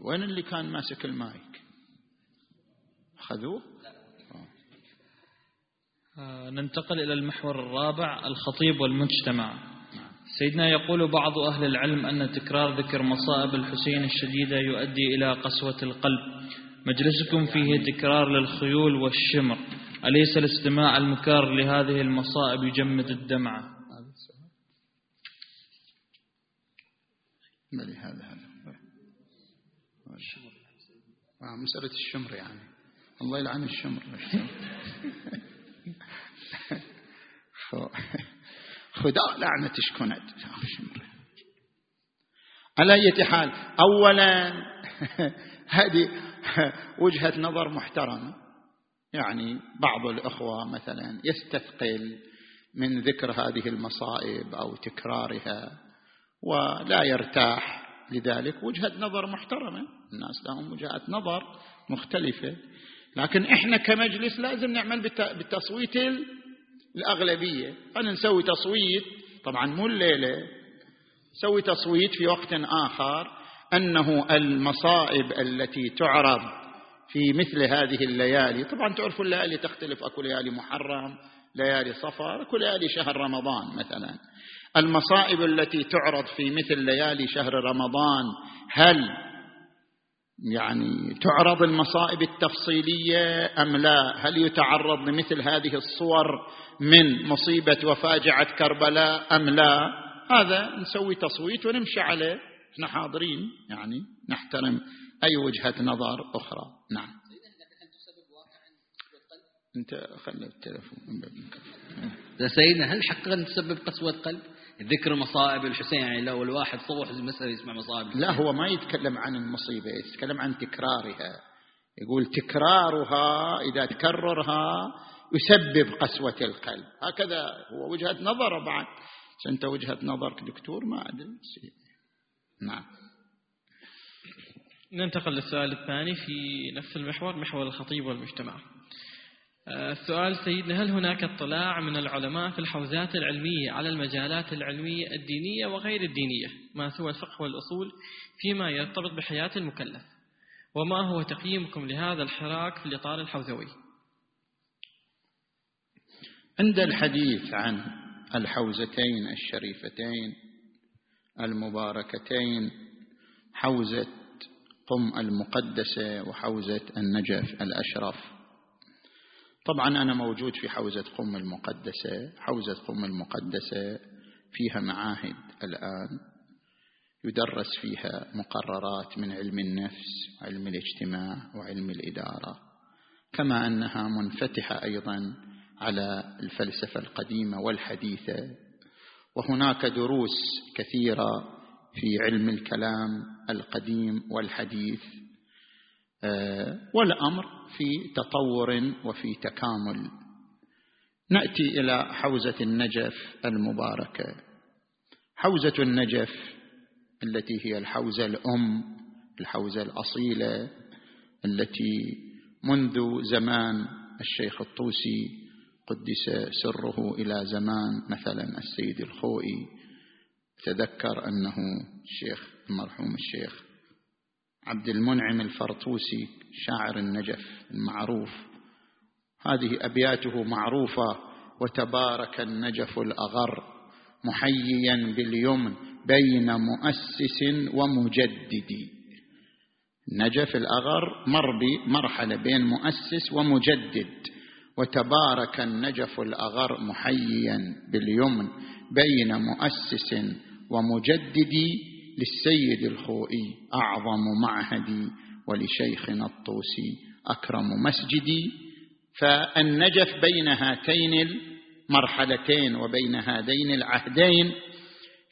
وين اللي كان ماسك المايك؟ أخذوه؟ آه، ننتقل إلى المحور الرابع الخطيب والمجتمع. سيدنا يقول بعض أهل العلم أن تكرار ذكر مصائب الحسين الشديدة يؤدي إلى قسوة القلب. مجلسكم فيه تكرار للخيول والشمر. أليس الاستماع المكرر لهذه المصائب يجمد الدمعة؟ بلي هذا هذا. آه مسألة الشمر يعني. الله يلعن الشمر. خداع لعنة شكونت. على أي حال أولا هذه وجهة نظر محترمة. يعني بعض الأخوة مثلا يستثقل من ذكر هذه المصائب أو تكرارها ولا يرتاح لذلك. وجهة نظر محترمة. الناس لهم وجهة نظر مختلفة. لكن إحنا كمجلس لازم نعمل بالتصويت الأغلبية. أنا نسوي تصويت. طبعا مو الليلة. نسوي تصويت في وقت آخر. أنه المصائب التي تعرض في مثل هذه الليالي. طبعا تعرفوا الليالي تختلف. أكو ليالي محرم ليالي صفر أكو ليالي شهر رمضان مثلا. المصائب التي تعرض في مثل ليالي شهر رمضان هل يعني تعرض المصائب التفصيلية أم لا؟ هل يتعرض لمثل هذه الصور من مصيبة وفاجعة كربلاء أم لا؟ هذا نسوي تصويت ونمشي عليه، إحنا حاضرين يعني نحترم أي وجهة نظر أخرى، نعم. انت خلي التلفون سيدنا هل حقا تسبب قسوة قلب؟ ذكر مصائب الحسين يعني لو الواحد صبح المسألة يسمع مصائب لا هو ما يتكلم عن المصيبة يتكلم عن تكرارها. يقول تكرارها إذا تكررها يسبب قسوة القلب. هكذا هو وجهة نظر بعد. أنت وجهة نظرك دكتور؟ ما أدري. نعم. ننتقل للسؤال الثاني في نفس المحور محور الخطيب والمجتمع. السؤال سيدنا هل هناك اطلاع من العلماء في الحوزات العلمية على المجالات العلمية الدينية وغير الدينية؟ ما سوى الفقه والأصول فيما يرتبط بحياة المكلف؟ وما هو تقييمكم لهذا الحراك في الإطار الحوزوي؟ عند الحديث عن الحوزتين الشريفتين المباركتين حوزة قم المقدسة وحوزة النجف الأشرف. طبعا أنا موجود في حوزة قم المقدسة حوزة قم المقدسة فيها معاهد الآن يدرس فيها مقررات من علم النفس وعلم الاجتماع وعلم الإدارة. كما أنها منفتحة أيضا على الفلسفة القديمة والحديثة وهناك دروس كثيرة في علم الكلام القديم والحديث آه، والأمر في تطور وفي تكامل. نأتي إلى حوزة النجف المباركه حوزة النجف التي هي الحوزة الأم الحوزة الأصيلة التي منذ زمان الشيخ الطوسي قدس سره إلى زمان مثلا السيد الخوئي. تذكر أنه الشيخ المرحوم الشيخ عبد المنعم الفرطوسي شاعر النجف المعروف. هذه أبياته معروفة وتبارك النجف الأغر محييا باليمن بين مؤسس ومجدد. نجف الأغر مر بمرحله بين مؤسس ومجدد. وتبارك النجف الأغر محييا باليمن بين مؤسس ومجدد. للسيد الخوئي أعظم معهدي ولشيخنا الطوسي أكرم مسجدي. فالنجف بين هاتين المرحلتين وبين هذين العهدين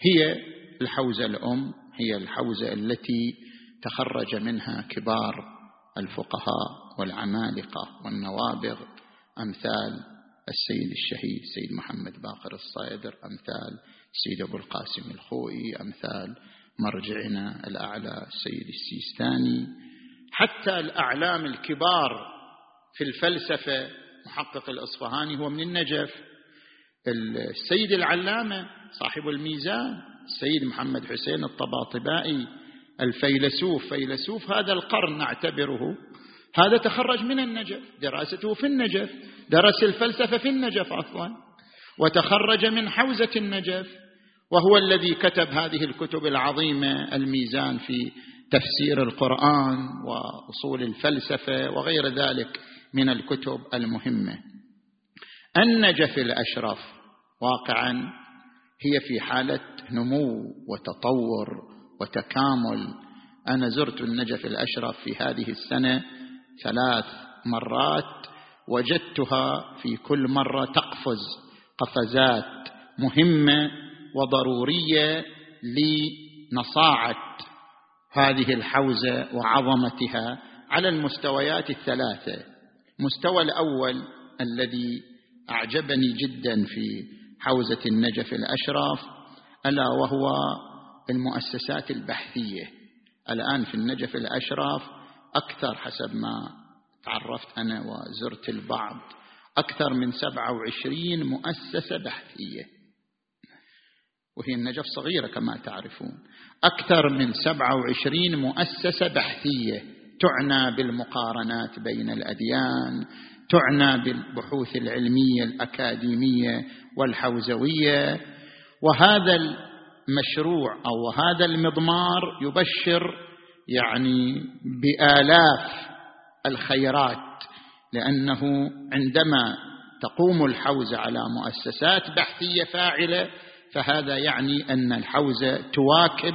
هي الحوزة الأم هي الحوزة التي تخرج منها كبار الفقهاء والعمالقة والنوابغ. أمثال السيد الشهيد سيد محمد باقر الصيدر أمثال سيد أبو القاسم الخوئي أمثال مرجعنا الأعلى السيد السيستاني. حتى الأعلام الكبار في الفلسفة محقق الأصفهاني هو من النجف. السيد العلامة صاحب الميزان السيد محمد حسين الطباطبائي الفيلسوف. فيلسوف هذا القرن نعتبره. هذا تخرج من النجف دراسته في النجف درس الفلسفة في النجف أصلا وتخرج من حوزة النجف. وهو الذي كتب هذه الكتب العظيمة الميزان في تفسير القرآن وأصول الفلسفة وغير ذلك من الكتب المهمة. النجف الأشرف واقعا هي في حالة نمو وتطور وتكامل. أنا زرت النجف الأشرف في هذه السنة ثلاث مرات وجدتها في كل مرة تقفز قفزات مهمة وضرورية لنصاعة هذه الحوزة وعظمتها على المستويات الثلاثة. المستوى الأول الذي أعجبني جدا في حوزة النجف الأشرف ألا وهو المؤسسات البحثية. الآن في النجف الأشرف أكثر حسب ما تعرفت أنا وزرت البعض أكثر من 27 مؤسسة بحثية. وهي النجف صغيرة كما تعرفون. أكثر من 27 مؤسسة بحثية تعنى بالمقارنات بين الأديان تعنى بالبحوث العلمية الأكاديمية والحوزوية. وهذا المشروع أو هذا المضمار يبشر يعني بآلاف الخيرات لأنه عندما تقوم الحوزة على مؤسسات بحثية فاعلة فهذا يعني أن الحوزة تواكب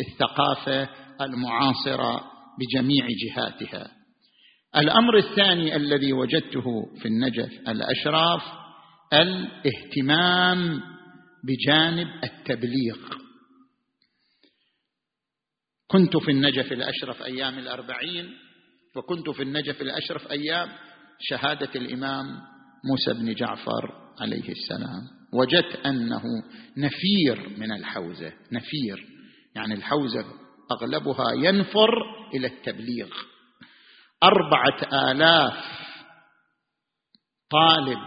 الثقافة المعاصرة بجميع جهاتها. الأمر الثاني الذي وجدته في النجف الأشراف الاهتمام بجانب التبليغ. كنت في النجف الأشرف أيام الأربعين وكنت في النجف الأشرف أيام شهادة الإمام موسى بن جعفر عليه السلام. وجدت أنه نفير من الحوزة نفير. يعني الحوزة أغلبها ينفر إلى التبليغ. أربعة آلاف طالب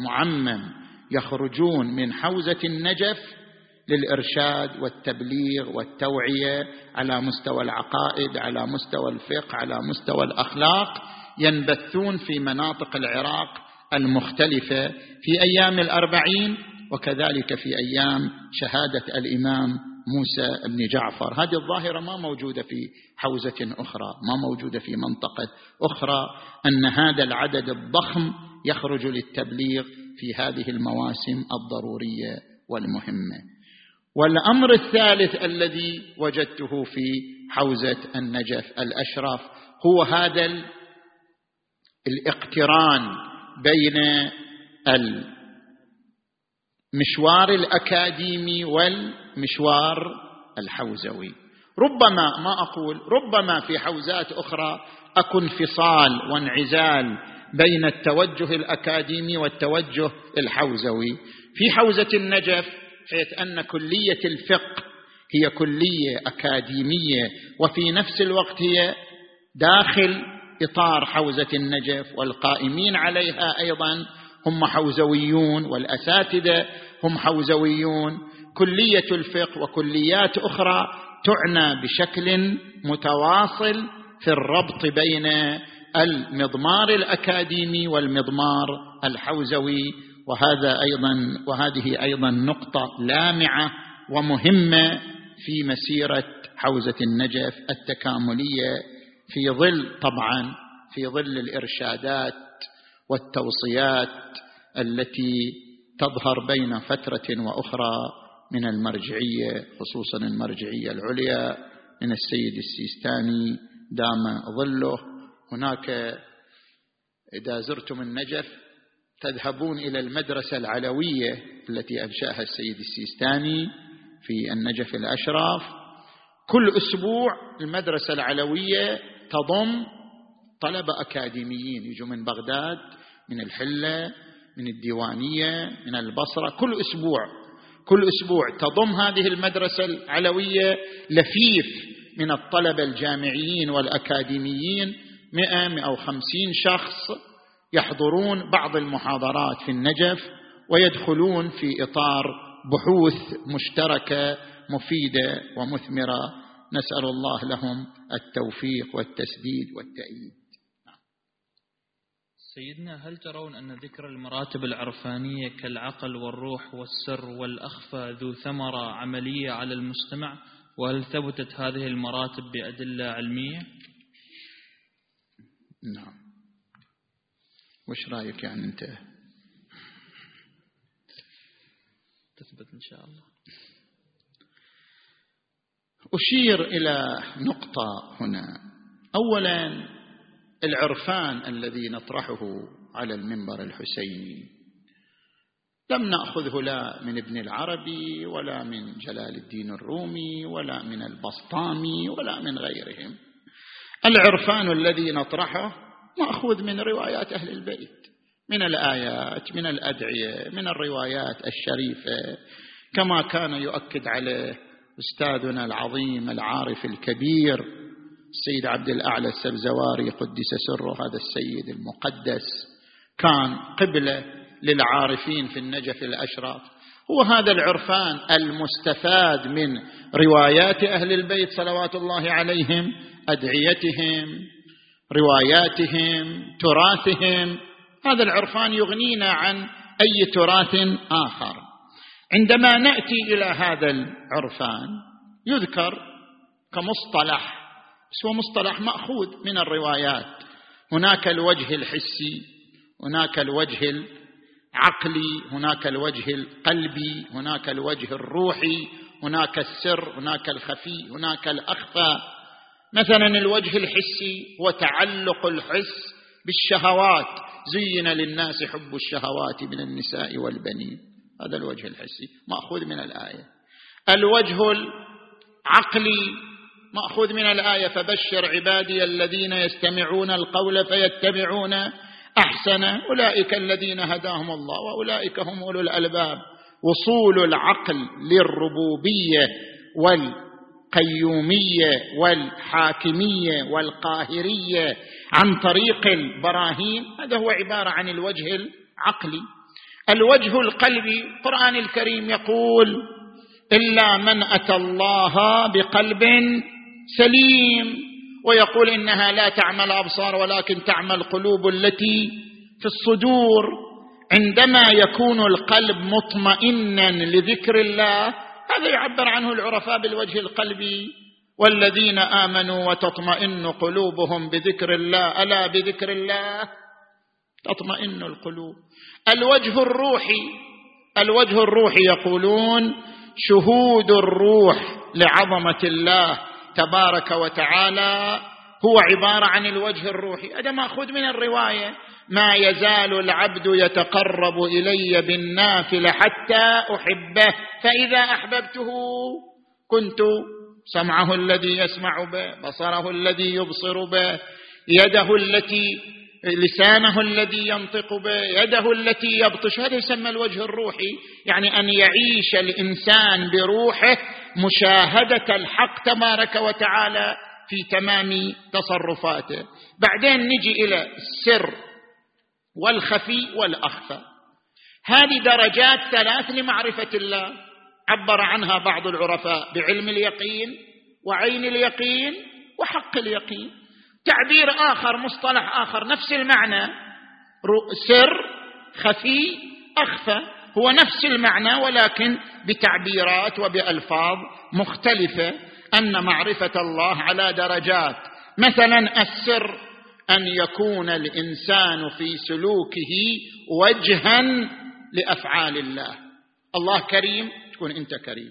معمم يخرجون من حوزة النجف للإرشاد والتبليغ والتوعية على مستوى العقائد على مستوى الفقه على مستوى الأخلاق ينبثون في مناطق العراق المختلفة في أيام الأربعين وكذلك في أيام شهادة الإمام موسى بن جعفر. هذه الظاهرة ما موجودة في حوزة أخرى ما موجودة في منطقة أخرى. أن هذا العدد الضخم يخرج للتبليغ في هذه المواسم الضرورية والمهمة. والأمر الثالث الذي وجدته في حوزة النجف الأشرف هو هذا الاقتران بين المشوار الأكاديمي والمشوار الحوزوي. ربما ما أقول ربما في حوزات أخرى أكو انفصال وانعزال بين التوجه الأكاديمي والتوجه الحوزوي. في حوزة النجف حيث أن كلية الفقه هي كلية أكاديمية وفي نفس الوقت هي داخل إطار حوزة النجف والقائمين عليها أيضا هم حوزويون والأساتذة هم حوزويون. كلية الفقه وكليات أخرى تعنى بشكل متواصل في الربط بين المضمار الأكاديمي والمضمار الحوزوي. وهذا أيضا وهذه أيضا نقطة لامعة ومهمة في مسيرة حوزة النجف التكاملية في ظل طبعا في ظل الإرشادات والتوصيات التي تظهر بين فترة وأخرى من المرجعية خصوصا المرجعية العليا من السيد السيستاني دام ظله. هناك إذا زرتم النجف تذهبون إلى المدرسة العلوية التي أنشأها السيد السيستاني في النجف الأشراف. كل أسبوع المدرسة العلوية تضم طلبة أكاديميين يجوا من بغداد من الحلة من الديوانية من البصرة كل أسبوع كل أسبوع تضم هذه المدرسة العلوية لفيف من الطلبة الجامعيين والأكاديميين مئة مئة وخمسين شخص يحضرون بعض المحاضرات في النجف ويدخلون في إطار بحوث مشتركة مفيدة ومثمرة نسأل الله لهم التوفيق والتسديد والتأييد. سيدنا هل ترون أن ذكر المراتب العرفانية كالعقل والروح والسر والأخفى ذو ثمرة عملية على المستمع؟ وهل ثبتت هذه المراتب بأدلة علمية؟ نعم. وش رأيك يعني أنت؟ تثبت إن شاء الله. أشير إلى نقطة هنا. أولا العرفان الذي نطرحه على المنبر الحسيني. لم نأخذه لا من ابن العربي ولا من جلال الدين الرومي ولا من البسطامي ولا من غيرهم. العرفان الذي نطرحه مأخوذ من روايات أهل البيت من الآيات من الأدعية من الروايات الشريفة كما كان يؤكد عليه أستاذنا العظيم العارف الكبير السيد عبد الأعلى السبزواري قدس سره هذا السيد المقدس. كان قبله للعارفين في النجف الأشراف. هو هذا العرفان المستفاد من روايات أهل البيت صلوات الله عليهم أدعيتهم رواياتهم تراثهم. هذا العرفان يغنينا عن أي تراث آخر. عندما نأتي إلى هذا العرفان يذكر كمصطلح هو مصطلح مأخوذ من الروايات. هناك الوجه الحسي هناك الوجه العقلي هناك الوجه القلبي هناك الوجه الروحي هناك السر هناك الخفي هناك الأخفى. مثلا الوجه الحسي هو تعلق الحس بالشهوات. زين للناس حب الشهوات من النساء والبنين. هذا الوجه الحسي مأخوذ من الآية. الوجه العقلي مأخوذ من الآية فبشر عبادي الذين يستمعون القول فيتبعون أحسن. أولئك الذين هداهم الله وأولئك هم أولو الألباب. وصول العقل للربوبية والقيومية والحاكمية والقاهرية عن طريق البراهين هذا هو عبارة عن الوجه العقلي. الوجه القلبي القران الكريم يقول إلا من أتى الله بقلب سليم. ويقول إنها لا تعمى الابصار ولكن تعمى القلوب التي في الصدور. عندما يكون القلب مطمئنا لذكر الله هذا يعبر عنه العرفاء بالوجه القلبي. والذين آمنوا وتطمئن قلوبهم بذكر الله ألا بذكر الله؟ تطمئن القلوب. الوجه الروحي الوجه الروحي يقولون شهود الروح لعظمة الله تبارك وتعالى هو عبارة عن الوجه الروحي. هذا مأخوذ من الرواية. ما يزال العبد يتقرب إلي بالنافلة حتى أحبه. فإذا أحببته كنت سمعه الذي يسمع به بصره الذي يبصر به يده التي لسانه الذي ينطق به يده التي يبطش. هذا يسمى الوجه الروحي. يعني أن يعيش الإنسان بروحه مشاهدة الحق تبارك وتعالى في تمام تصرفاته. بعدين نجي إلى السر والخفي والأخفى. هذه درجات ثلاث لمعرفة الله. عبر عنها بعض العرفاء بعلم اليقين وعين اليقين وحق اليقين. تعبير آخر مصطلح آخر نفس المعنى. سر خفي أخفى. هو نفس المعنى ولكن بتعبيرات وبألفاظ مختلفة. أن معرفة الله على درجات. مثلا السر أن يكون الإنسان في سلوكه وجها لأفعال الله. الله كريم تكون أنت كريم.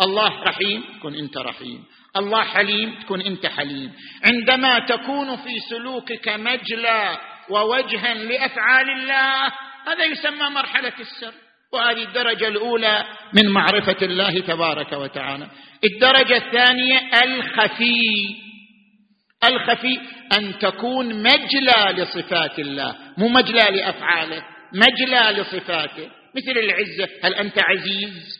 الله رحيم تكون أنت رحيم. الله حليم تكون أنت حليم. عندما تكون في سلوكك مجلى ووجها لأفعال الله هذا يسمى مرحلة السر. وهذه الدرجة الأولى من معرفة الله تبارك وتعالى. الدرجة الثانية الخفي. الخفي أن تكون مجلى لصفات الله مو مجلى لأفعاله مجلى لصفاته. مثل العزة هل أنت عزيز؟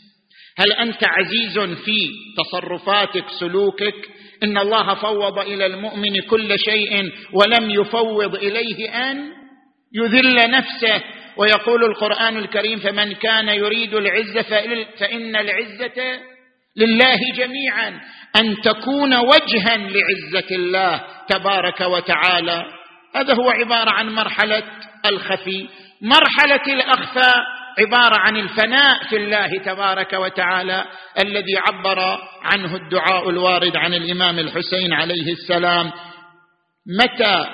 هل أنت عزيز في تصرفاتك سلوكك؟ إن الله فوض إلى المؤمن كل شيء ولم يفوض إليه أن يذل نفسه. ويقول القرآن الكريم فمن كان يريد العزه فإن العزة لله جميعا. أن تكون وجها لعزة الله تبارك وتعالى. هذا هو عبارة عن مرحلة الخفي. مرحلة الأخفى عبارة عن الفناء في الله تبارك وتعالى الذي عبر عنه الدعاء الوارد عن الإمام الحسين عليه السلام. متى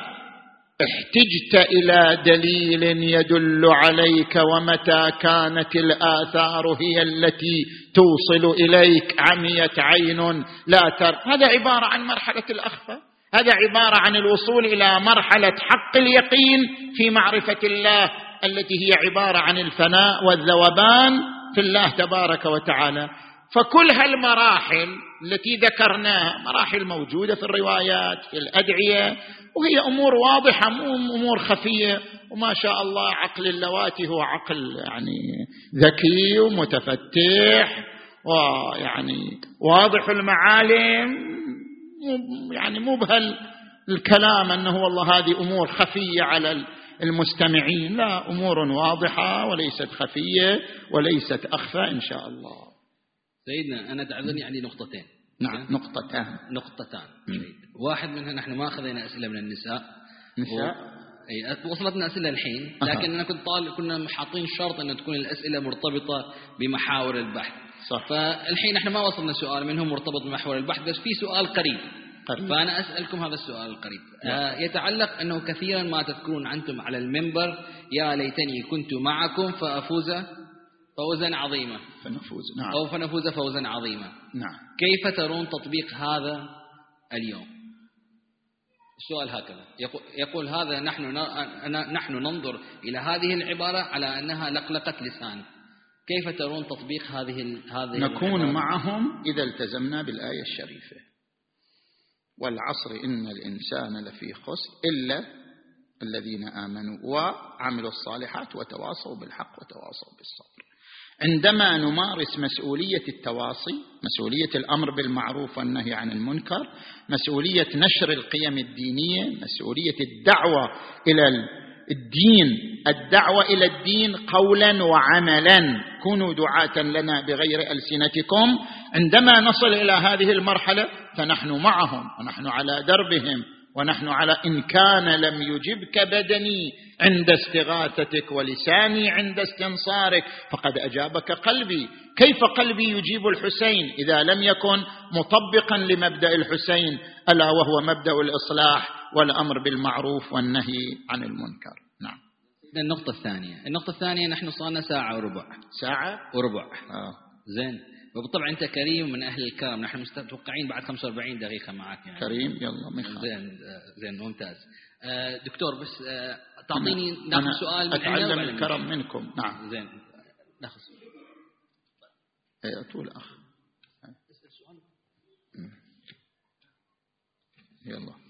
احتجت إلى دليل يدل عليك ومتى كانت الآثار هي التي توصل إليك؟ عميت عين لا تر. هذا عبارة عن مرحلة الاخفى هذا عبارة عن الوصول إلى مرحلة حق اليقين في معرفة الله. التي هي عبارة عن الفناء والذوبان في الله تبارك وتعالى. فكل هالمراحل التي ذكرناها مراحل موجودة في الروايات في الأدعية وهي أمور واضحة مو أمور خفية. وما شاء الله عقل اللواتي هو عقل يعني ذكي ومتفتح ويعني واضح المعالم. يعني مو بهالكلام أنه والله هذه أمور خفية على المستمعين. لا أمور واضحة وليست خفية وليست أخفى إن شاء الله. سيدنا أنا تعذرني عندي نقطتين. نعم نقطتان. نقطتان. واحد منها نحن ما أخذنا أسئلة من النساء. نساء. أي وصلتنا أسئلة الحين. لكن أنا كنت طالب كنا حاطين شرط أن تكون الأسئلة مرتبطة بمحاور البحث. صح. فالحين إحنا ما وصلنا سؤال منهم مرتبط بمحور البحث بس في سؤال قريب. قريب. فأنا أسألكم هذا السؤال القريب. نعم. آه يتعلق أنه كثيرا ما تذكرون أنتم على المنبر يا ليتني كنت معكم فأفوز فوزا عظيما. فنفوز نعم. أو فنفوز فوزا عظيما. نعم. كيف ترون تطبيق هذا اليوم؟ السؤال هكذا. يقول, يقول هذا نحن نحن ننظر إلى هذه العبارة على أنها لقلقة لسان. كيف ترون تطبيق هذه هذه نكون العبارة؟ معهم إذا التزمنا بالآية الشريفة. والعصر إن الإنسان لفي خسر إلا الذين آمنوا وعملوا الصالحات وتواصوا بالحق وتواصوا بالصبر. عندما نمارس مسؤولية التواصي مسؤولية الأمر بالمعروف والنهي عن المنكر مسؤولية نشر القيم الدينية مسؤولية الدعوة إلى الدين الدعوة إلى الدين قولا وعملا. كونوا دعاة لنا بغير ألسنتكم. عندما نصل إلى هذه المرحلة فنحن معهم ونحن على دربهم ونحن على إن كان لم يجبك بدني عند استغاثتك ولساني عند استنصارك فقد أجابك قلبي. كيف قلبي يجيب الحسين؟ إذا لم يكن مطبقا لمبدأ الحسين ألا وهو مبدأ الإصلاح. والأمر بالمعروف والنهي عن المنكر. نعم. النقطة الثانية. النقطة الثانية نحن صارنا ساعة وربع. ساعة؟ وربع. آه. زين. وبالطبع أنت كريم من أهل الكرم. نحن متوقعين بعد 45 دقيقة معك يعني. كريم؟ يلا من خالد. زين زين ممتاز. آه، دكتور بس آه، تعطيني ناخذ سؤال من وبعدين الكرم. منكم. نعم. زين. ناخذ إيه، طول مم. يلا.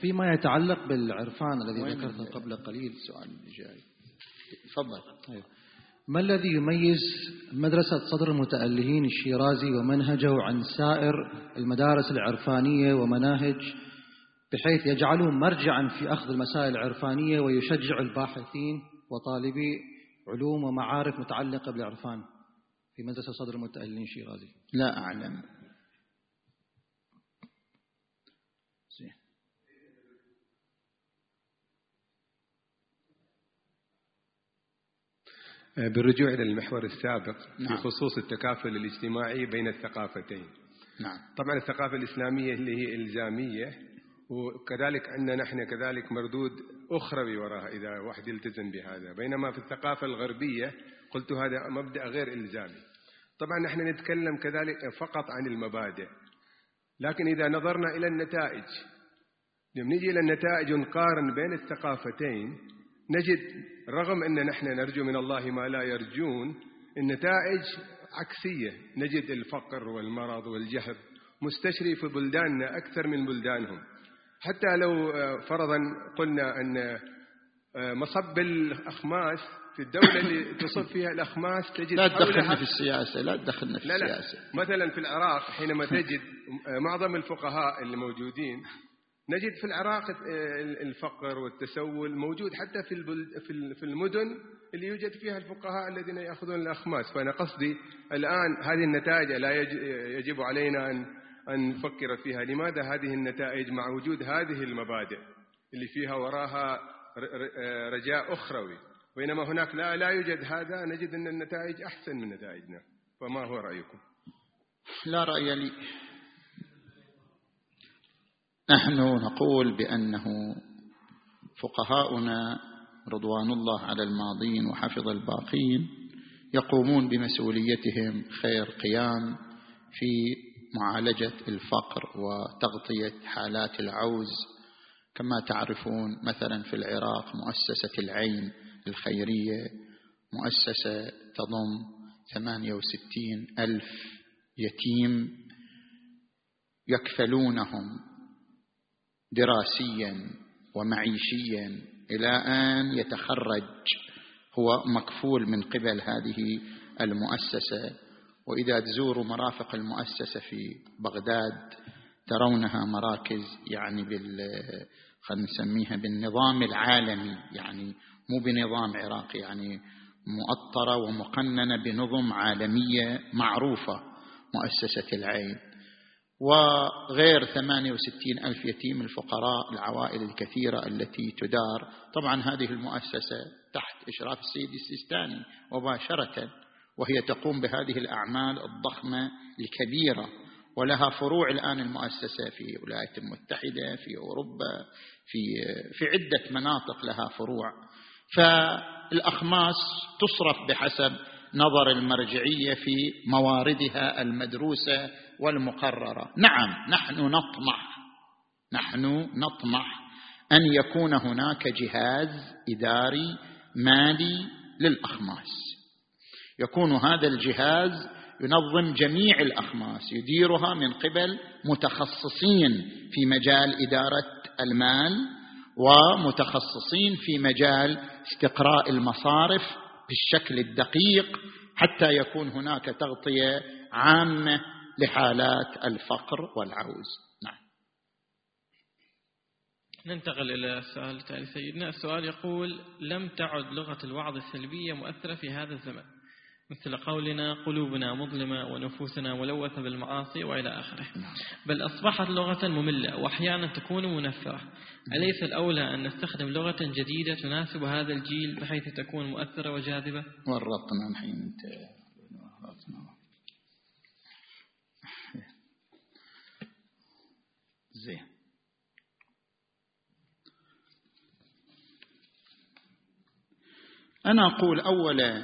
فيما يتعلق بالعرفان الذي ذكرته قبل قليل اللي جاي. تفضل. أيوه. ما الذي يميز مدرسة صدر المتألهين الشيرازي ومنهجه عن سائر المدارس العرفانية ومناهج بحيث يجعله مرجعا في أخذ المسائل العرفانية ويشجع الباحثين وطالبي علوم ومعارف متعلقة بالعرفان في مدرسة صدر المتألهين الشيرازي؟ لا أعلم. بالرجوع إلى المحور السابق نعم. في خصوص التكافل الاجتماعي بين الثقافتين. نعم. طبعا الثقافة الإسلامية اللي هي إلزامية وكذلك عندنا نحن كذلك مردود أخروي وراها إذا واحد يلتزم بهذا. بينما في الثقافة الغربية قلت هذا مبدأ غير إلزامي. طبعا نحن نتكلم كذلك فقط عن المبادئ لكن إذا نظرنا إلى النتائج لما نجي إلى النتائج ونقارن بين الثقافتين نجد رغم أن نحن نرجو من الله ما لا يرجون النتائج عكسية. نجد الفقر والمرض والجهل مستشري في بلداننا أكثر من بلدانهم. حتى لو آه، فرضا قلنا أن آه، مصب الأخماس في الدولة اللي تصب فيها الأخماس تجد لا تدخلنا في السياسة لا تدخلنا في لا لا. السياسة. مثلا في العراق حينما تجد معظم الفقهاء اللي موجودين نجد في العراق الفقر والتسول موجود حتى في في المدن اللي يوجد فيها الفقهاء الذين يأخذون الأخماس. فأنا قصدي الآن هذه النتائج لا يجب علينا ان أن نفكر فيها. لماذا هذه النتائج مع وجود هذه المبادئ اللي فيها وراها رجاء أخروي؟ بينما هناك لا لا يوجد هذا نجد أن النتائج أحسن من نتائجنا. فما هو رأيكم؟ لا رأي لي. نحن نقول بأنه فقهاؤنا رضوان الله على الماضين وحفظ الباقين يقومون بمسؤوليتهم خير قيام في معالجة الفقر وتغطية حالات العوز. كما تعرفون مثلا في العراق مؤسسة العين الخيرية مؤسسة تضم 68 ألف يتيم يكفلونهم دراسيا ومعيشيا إلى آن يتخرج. هو مكفول من قبل هذه المؤسسة. وإذا تزوروا مرافق المؤسسة في بغداد ترونها مراكز يعني بال خلينا نسميها بالنظام العالمي يعني مو بنظام عراقي يعني مؤطرة ومقننة بنظم عالمية معروفة مؤسسة العين. وغير 68 ألف يتيم الفقراء العوائل الكثيرة التي تدار. طبعا هذه المؤسسة تحت إشراف السيد السيستاني مباشرة وهي تقوم بهذه الأعمال الضخمة الكبيرة. ولها فروع الآن المؤسسة في الولايات المتحدة في أوروبا في في عدة مناطق لها فروع. فالأخماس تصرف بحسب نظر المرجعية في مواردها المدروسة والمقررة. نعم نحن نطمح نحن نطمح أن يكون هناك جهاز إداري مالي للأخماس. يكون هذا الجهاز ينظم جميع الأخماس يديرها من قبل متخصصين في مجال إدارة المال ومتخصصين في مجال استقراء المصارف بالشكل الدقيق حتى يكون هناك تغطية عامة لحالات الفقر والعوز. نعم. ننتقل إلى السؤال التالي. سيدنا السؤال يقول لم تعد لغة الوعظ السلبية مؤثرة في هذا الزمن مثل قولنا قلوبنا مظلمة ونفوسنا ملوثة بالمعاصي وإلى آخره. نعم. بل أصبحت لغة مملة وأحيانا تكون منفرة. أليس الأولى أن نستخدم لغة جديدة تناسب هذا الجيل بحيث تكون مؤثرة وجاذبة؟ ورطنا الحين انت زين أنا أقول أولا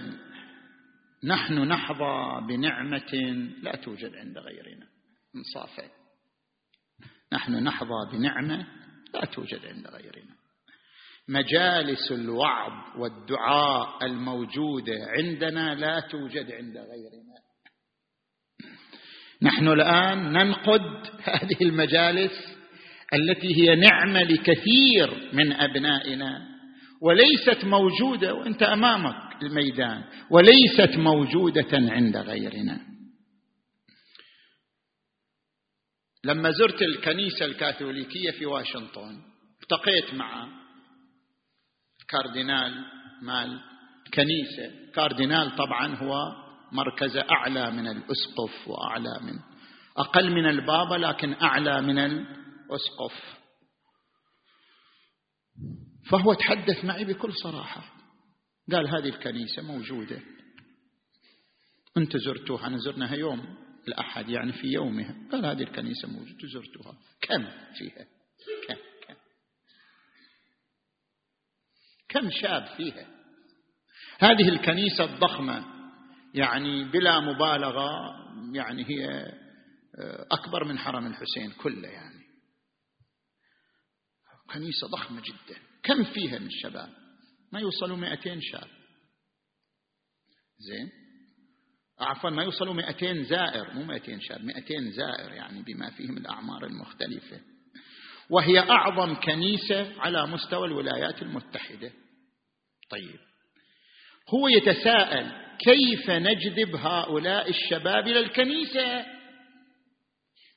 نحن نحظى بنعمة لا توجد عند غيرنا. انصافا. نحن نحظى بنعمة لا توجد عند غيرنا. مجالس الوعظ والدعاء الموجودة عندنا لا توجد عند غيرنا. نحن الآن ننقد هذه المجالس التي هي نعمة لكثير من أبنائنا. وليست موجودة وأنت أمامك الميدان وليست موجودة عند غيرنا. لما زرت الكنيسة الكاثوليكية في واشنطن التقيت مع كاردينال مال كنيسة كاردينال طبعا هو مركزه أعلى من الأسقف وأعلى من أقل من البابا لكن أعلى من الأسقف. فهو تحدث معي بكل صراحة. قال هذه الكنيسة موجودة. انت زرتوها أنا زرناها يوم الأحد يعني في يومها. قال هذه الكنيسة موجودة زرتوها. كم فيها؟ كم كم؟ كم شاب فيها؟ هذه الكنيسة الضخمة يعني بلا مبالغة يعني هي آه، أكبر من حرم الحسين كله يعني. كنيسة ضخمة جدا. كم فيها من الشباب؟ ما يوصلوا 200 شاب. زين؟ عفوا ما يوصلوا 200 زائر مو 200 شاب 200 زائر يعني بما فيهم الأعمار المختلفة. وهي أعظم كنيسة على مستوى الولايات المتحدة. طيب. هو يتساءل كيف نجذب هؤلاء الشباب إلى الكنيسة؟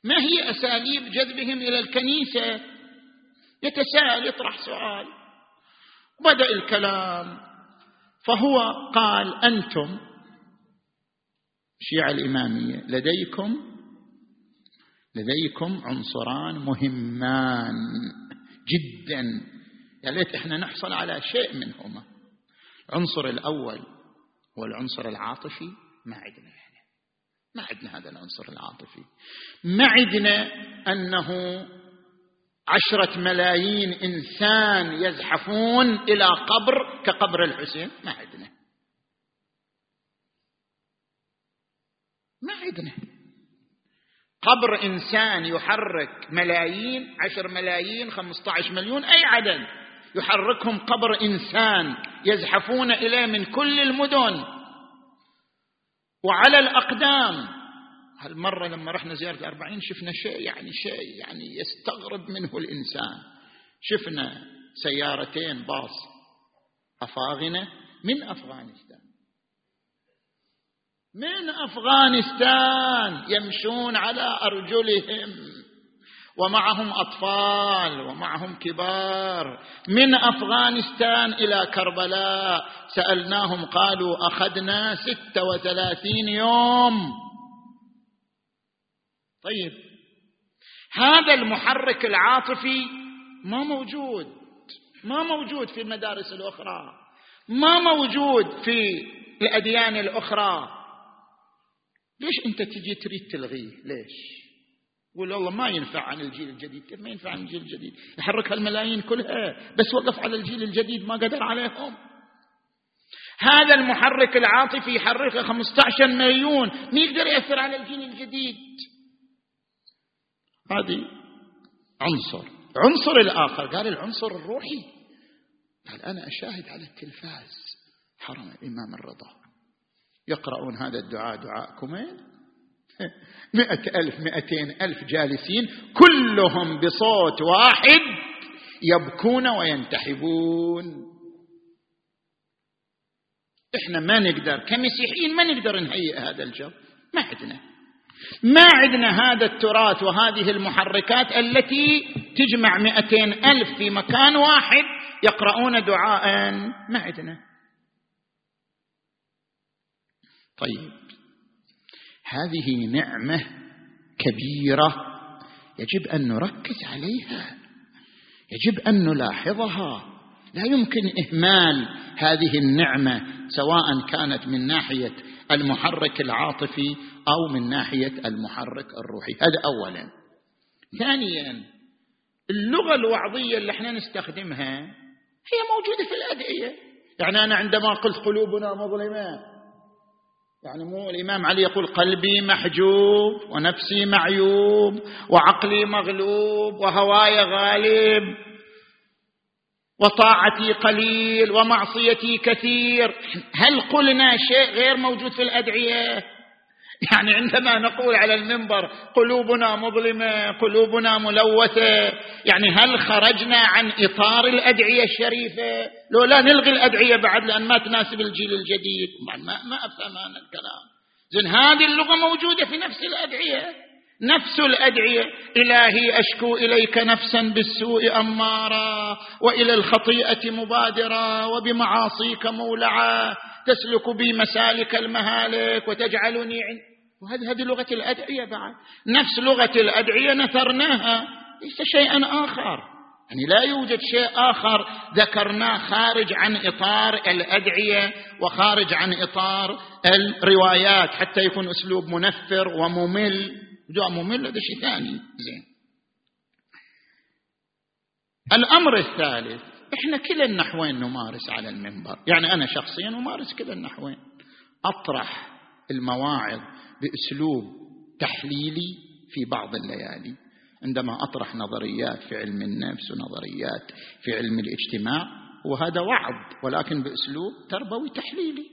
ما هي أساليب جذبهم إلى الكنيسة؟ يتساءل يطرح سؤال. بدأ الكلام. فهو قال أنتم الشيعة الإمامية لديكم لديكم عنصران مهمان جدا. يا ليت إحنا نحصل على شيء منهما. العنصر الأول هو العنصر العاطفي ما عندنا يعني ما عندنا هذا العنصر العاطفي. ما عندنا أنه عشرة ملايين إنسان يزحفون إلى قبر كقبر الحسين؟ ما عندنا ما عندنا قبر إنسان يحرك ملايين عشر ملايين خمسة عشر مليون أي عدد؟ يحركهم قبر إنسان يزحفون إليه من كل المدن. وعلى الأقدام هالمرة لما رحنا زيارة الأربعين شفنا شيء يعني شيء يعني يستغرب منه الإنسان. شفنا سيارتين باص أفاغنة من أفغانستان. من أفغانستان يمشون على أرجلهم ومعهم أطفال ومعهم كبار. من أفغانستان إلى كربلاء. سألناهم قالوا أخذنا ستة وثلاثين يوم. طيب. هذا المحرك العاطفي ما موجود ما موجود في المدارس الأخرى ما موجود في الأديان الأخرى. ليش أنت تجي تريد تلغيه؟ ليش؟ قول والله ما ينفع عن الجيل الجديد كيف ما ينفع عن الجيل الجديد؟ يحرك هالملايين كلها بس وقف على الجيل الجديد ما قدر عليهم. هذا المحرك العاطفي يحرك 15 مليون ما يقدر يأثر على الجيل الجديد. هذه عنصر عنصر الآخر. قال العنصر الروحي. قال أنا أشاهد على التلفاز حرم الإمام الرضا. يقرؤون هذا الدعاء دعاء كمين مئة ألف مئتين ألف جالسين كلهم بصوت واحد يبكون وينتحبون. إحنا ما نقدر كمسيحيين ما نقدر نهيئ هذا الجو. ما عندنا. ما عندنا هذا التراث وهذه المحركات التي تجمع مئتين ألف في مكان واحد يقرؤون دعاء ما عندنا. طيب. هذه نعمة كبيرة يجب أن نركز عليها يجب أن نلاحظها. لا يمكن إهمال هذه النعمة سواء كانت من ناحية المحرك العاطفي أو من ناحية المحرك الروحي. هذا اولا. ثانيا اللغة الوعظية اللي إحنا نستخدمها هي موجودة في الأدعية. يعني أنا عندما قلت قلوبنا مظلمه يعني مو الإمام علي يقول قلبي محجوب ونفسي معيوب وعقلي مغلوب وهواي غالب. وطاعتي قليل ومعصيتي كثير. هل قلنا شيء غير موجود في الأدعية؟ يعني عندما نقول على المنبر قلوبنا مظلمة قلوبنا ملوثة يعني هل خرجنا عن إطار الأدعية الشريفة؟ لو لا نلغي الأدعية بعد لأن ما تناسب الجيل الجديد. ما, ما أفهم هذا الكلام. زين هذه اللغة موجودة في نفس الأدعية. نفس الأدعية إلهي أشكو إليك نفسا بالسوء اماره وإلى الخطيئة مبادره وبمعاصيك مولعه تسلك بي مسالك المهالك وتجعلني وهذه هذه لغة الأدعية بعد. نفس لغة الأدعية نثرناها. ليس شيئا آخر. يعني لا يوجد شيء آخر ذكرناه خارج عن إطار الأدعية وخارج عن إطار الروايات حتى يكون أسلوب منفر وممل. جاء ممل هذا شيء ثاني. زين. الأمر الثالث إحنا كلا النحوين نمارس على المنبر. يعني أنا شخصيا أمارس كلا النحوين. أطرح المواعظ بأسلوب تحليلي في بعض الليالي. عندما أطرح نظريات في علم النفس ونظريات في علم الاجتماع وهذا وعظ ولكن بأسلوب تربوي تحليلي.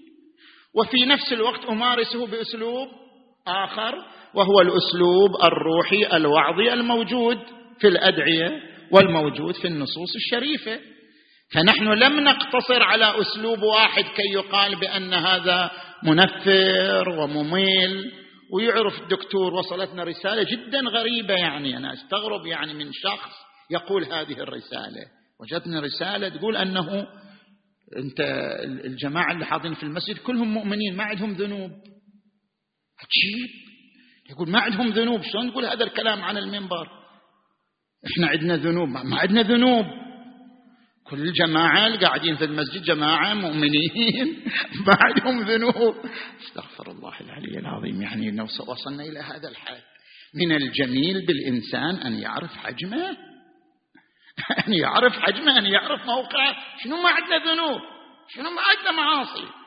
وفي نفس الوقت أمارسه بأسلوب آخر وهو الأسلوب الروحي الوعظي الموجود في الأدعية والموجود في النصوص الشريفة. فنحن لم نقتصر على أسلوب واحد كي يقال بأن هذا منفر وممل. ويعرف الدكتور وصلتنا رسالة جدا غريبة يعني أنا أستغرب يعني من شخص يقول هذه الرسالة. وجدنا رسالة تقول أنه أنت الجماعة اللي حاضرين في المسجد كلهم مؤمنين ما عندهم ذنوب. عجيب. يقول ما عندهم ذنوب شلون تقول هذا الكلام عن المنبر؟ إحنا عندنا ذنوب ما عندنا ذنوب. كل الجماعة اللي قاعدين في المسجد جماعة مؤمنين ما عندهم ذنوب. أستغفر الله العلي العظيم. يعني وصلنا إلى هذا الحد من الجميل بالإنسان أن يعرف حجمه. أن يعرف حجمه أن يعرف موقعه. شنو ما عندنا ذنوب؟ شنو ما عندنا معاصي؟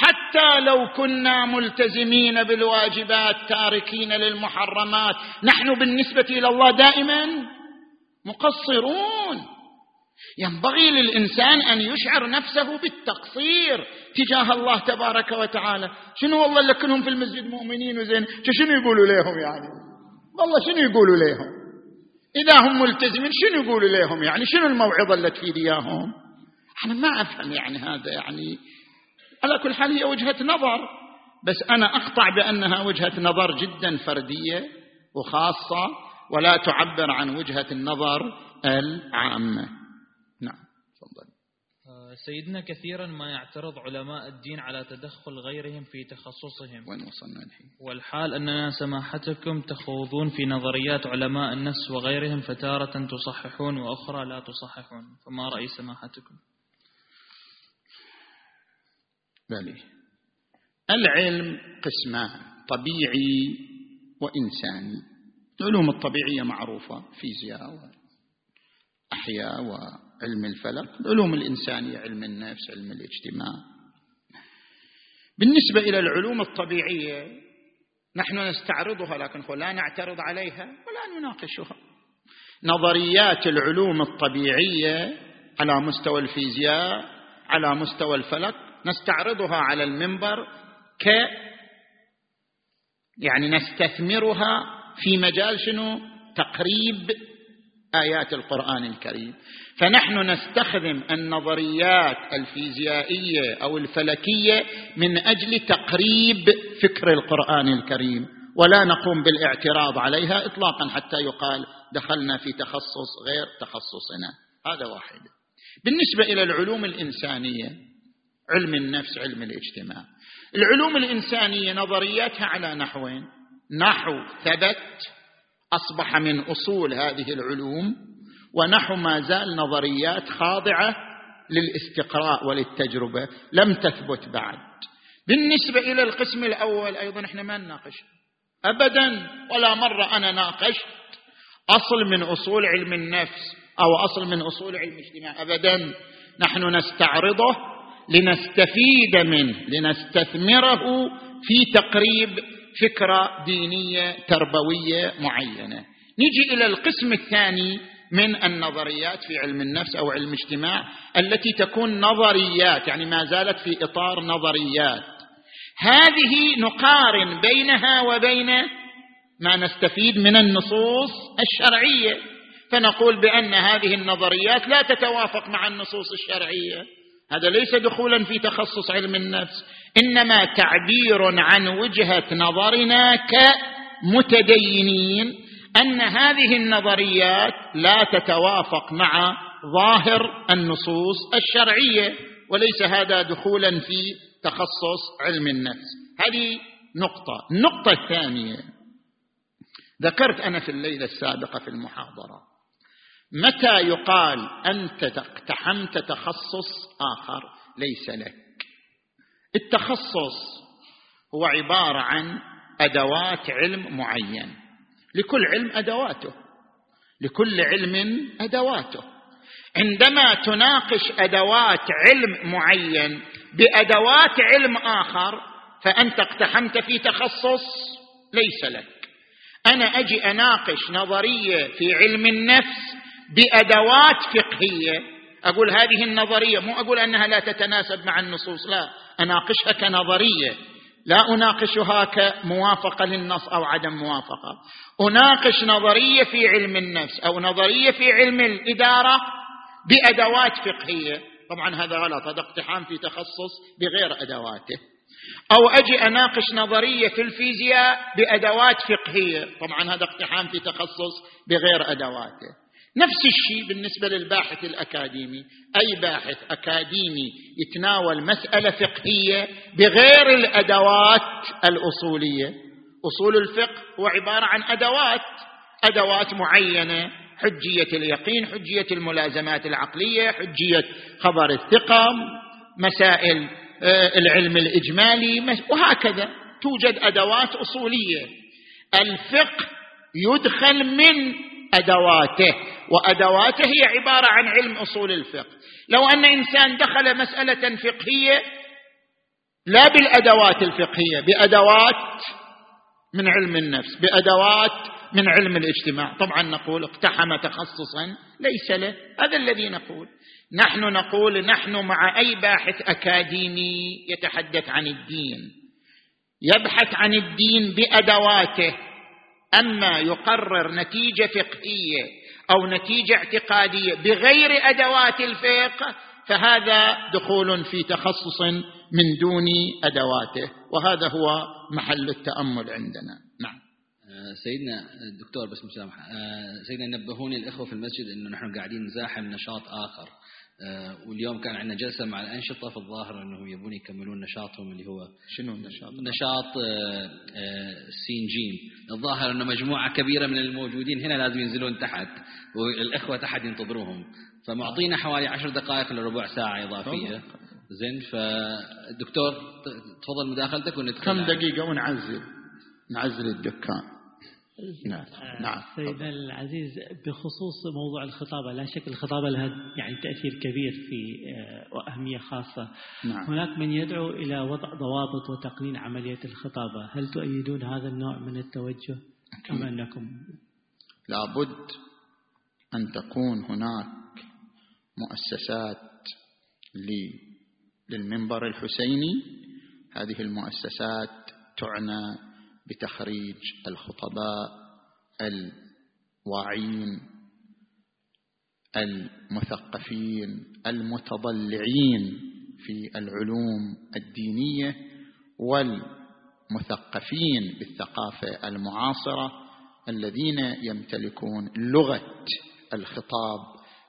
حتى لو كنا ملتزمين بالواجبات تاركين للمحرمات نحن بالنسبة إلى الله دائما مقصرون. ينبغي للإنسان أن يشعر نفسه بالتقصير تجاه الله تبارك وتعالى. شنو والله اللي كلهم في المسجد مؤمنين وزين؟ شنو يقولوا لهم يعني؟ والله شنو يقولوا لهم؟ إذا هم ملتزمين شنو يقولوا لهم يعني؟ شنو الموعظة اللي تفيد إياهم أنا ما أفهم يعني هذا يعني. على كل حال هي وجهة نظر. بس أنا أقطع بأنها وجهة نظر جدا فردية وخاصة ولا تعبر عن وجهة النظر العامة. سيدنا كثيرا ما يعترض علماء الدين على تدخل غيرهم في تخصصهم. وين وصلنا الحين؟ والحال أننا سماحتكم تخوضون في نظريات علماء النفس وغيرهم فتارة تصححون وأخرى لا تصححون. فما رأي سماحتكم؟ بلي العلم قسمان طبيعي وإنساني. العلوم الطبيعية معروفة فيزياء وأحياء علم الفلك العلوم الإنسانية علم النفس علم الاجتماع. بالنسبة إلى العلوم الطبيعية نحن نستعرضها لكن لا نعترض عليها ولا نناقشها. نظريات العلوم الطبيعية على مستوى الفيزياء على مستوى الفلك نستعرضها على المنبر ك يعني نستثمرها في مجال شنو؟ تقريب آيات القرآن الكريم. فنحن نستخدم النظريات الفيزيائية أو الفلكية من أجل تقريب فكر القرآن الكريم ولا نقوم بالاعتراض عليها اطلاقا حتى يقال دخلنا في تخصص غير تخصصنا. هذا واحد. بالنسبة إلى العلوم الإنسانية علم النفس علم الاجتماع. العلوم الإنسانية نظرياتها على نحوين. نحو ثبت أصبح من أصول هذه العلوم ونحو ما زال نظريات خاضعة للاستقراء وللتجربة. لم تثبت بعد. بالنسبة إلى القسم الأول أيضا إحنا ما نناقش. ابدا ولا مرة أنا ناقشت أصل من أصول علم النفس أو أصل من أصول علم الاجتماع. ابدا نحن نستعرضه لنستفيد منه لنستثمره في تقريب فكرة دينية تربوية معينة. نجي إلى القسم الثاني من النظريات في علم النفس أو علم الاجتماع التي تكون نظريات يعني ما زالت في إطار نظريات. هذه نقارن بينها وبين ما نستفيد من النصوص الشرعية. فنقول بأن هذه النظريات لا تتوافق مع النصوص الشرعية. هذا ليس دخولا في تخصص علم النفس إنما تعبير عن وجهة نظرنا كمتدينين أن هذه النظريات لا تتوافق مع ظاهر النصوص الشرعية وليس هذا دخولا في تخصص علم النفس. هذه نقطة. النقطة الثانية ذكرت أنا في الليلة السابقة في المحاضرة متى يقال أنت اقتحمت تخصص آخر ليس لك؟ التخصص هو عبارة عن أدوات علم معين. لكل علم أدواته. لكل علم أدواته. عندما تناقش أدوات علم معين بأدوات علم آخر فأنت اقتحمت في تخصص ليس لك. أنا أجي أناقش نظرية في علم النفس بأدوات فقهية. أقول هذه النظرية مو أقول أنها لا تتناسب مع النصوص لا. أناقشها كنظرية. لا أناقشها كموافقة للنص أو عدم موافقة. أناقش نظرية في علم النفس أو نظرية في علم الإدارة بأدوات فقهية. طبعا هذا غلط هذا اقتحام في تخصص بغير أدواته. أو أجي أناقش نظرية في الفيزياء بأدوات فقهية. طبعا هذا اقتحام في تخصص بغير أدواته. نفس الشيء بالنسبة للباحث الأكاديمي. أي باحث أكاديمي يتناول مسألة فقهية بغير الأدوات الأصولية. أصول الفقه هو عبارة عن أدوات أدوات معينة. حجية اليقين حجية الملازمات العقلية حجية خبر الثقة مسائل آه، العلم الإجمالي وهكذا. توجد أدوات أصولية. الفقه يدخل من أدواته وأدواته هي عبارة عن علم أصول الفقه. لو أن إنسان دخل مسألة فقهية لا بالأدوات الفقهية بأدوات من علم النفس بأدوات من علم الاجتماع. طبعا نقول اقتحم تخصصا ليس له هذا الذي نقول. نحن نقول نحن مع أي باحث أكاديمي يتحدث عن الدين. يبحث عن الدين بأدواته. أما يقرر نتيجة فقهية أو نتيجة اعتقادية بغير أدوات الفقه فهذا دخول في تخصص من دون أدواته وهذا هو محل التأمل عندنا. نعم. آه، سيدنا الدكتور بس مسامحة. آه، سيدنا نبهوني الإخوة في المسجد أنه نحن قاعدين نزاحم نشاط آه، واليوم كان عندنا جلسة مع الأنشطة في الظاهر أنهم يبون يكملون نشاطهم اللي هو شنو النشاط؟ نشاط سين جيم الظاهر أنه مجموعة كبيرة من الموجودين هنا لازم ينزلون تحت والإخوة تحت ينتظروهم. فمعطينا حوالي عشر دقائق لربع ساعة إضافية. زين فالدكتور تفضل مداخلتك وندخل كم دقيقة ونعزل؟ نعزل الدكان. نعم نعم سيدنا العزيز بخصوص موضوع الخطابة لا شك الخطابة لها يعني تأثير كبير في آه، وأهمية خاصة. نعم. هناك من يدعو إلى وضع ضوابط وتقنين عملية الخطابة. هل تؤيدون هذا النوع من التوجه أم أنكم؟ لابد أن تكون هناك مؤسسات للمنبر الحسيني. هذه المؤسسات تعنى بتخريج الخطباء الواعين المثقفين المتضلعين في العلوم الدينية والمثقفين بالثقافة المعاصرة الذين يمتلكون لغة الخطاب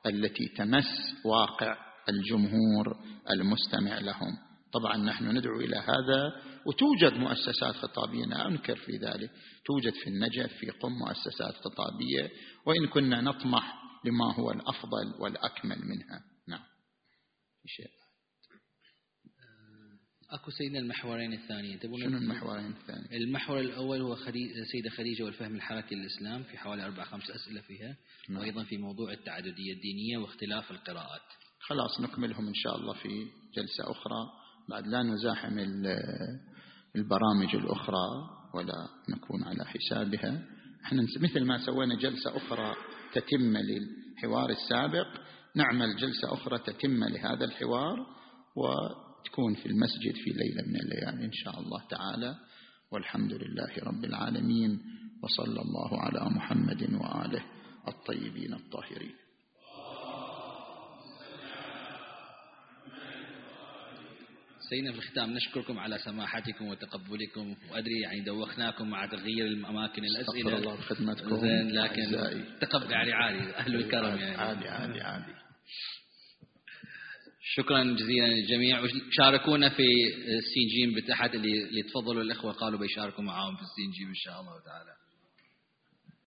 التي تمس واقع الجمهور المستمع لهم. طبعا نحن ندعو إلى هذا وتوجد مؤسسات خطابية لا أنكر في ذلك توجد في النجف في قم مؤسسات خطابية وإن كنا نطمح لما هو الأفضل والأكمل منها نعم في شيء أكو سيدنا المحورين الثانيين تبون شنو المحورين الثانيين؟ المحور الأول هو سيدة خديجة والفهم الحركي للإسلام في حوالي أربع خمس أسئلة فيها نعم. وأيضا في موضوع التعددية الدينية واختلاف القراءات. خلاص نكملهم إن شاء الله في جلسة أخرى بعد لا نزاحم البرامج الأخرى ولا نكون على حسابها. إحنا مثل ما سوينا جلسة أخرى تتم للحوار السابق نعمل جلسة أخرى تتم لهذا الحوار وتكون في المسجد في ليلة من الليالي إن شاء الله تعالى. والحمد لله رب العالمين وصلى الله على محمد وآله الطيبين الطاهرين. سيدنا في الختام نشكركم على سماحتكم وتقبلكم. وأدري يعني دوخناكم مع تغيير الأماكن الأسئلة. الله بخدمتكم زين لكن تقبل يعني عادي أهل الكرم يعني. عادي عادي عادي. شكرا جزيلا للجميع. وشاركونا في السين جيم بتحت اللي اللي تفضلوا الإخوة قالوا بيشاركوا معاهم في السين جيم إن شاء الله تعالى.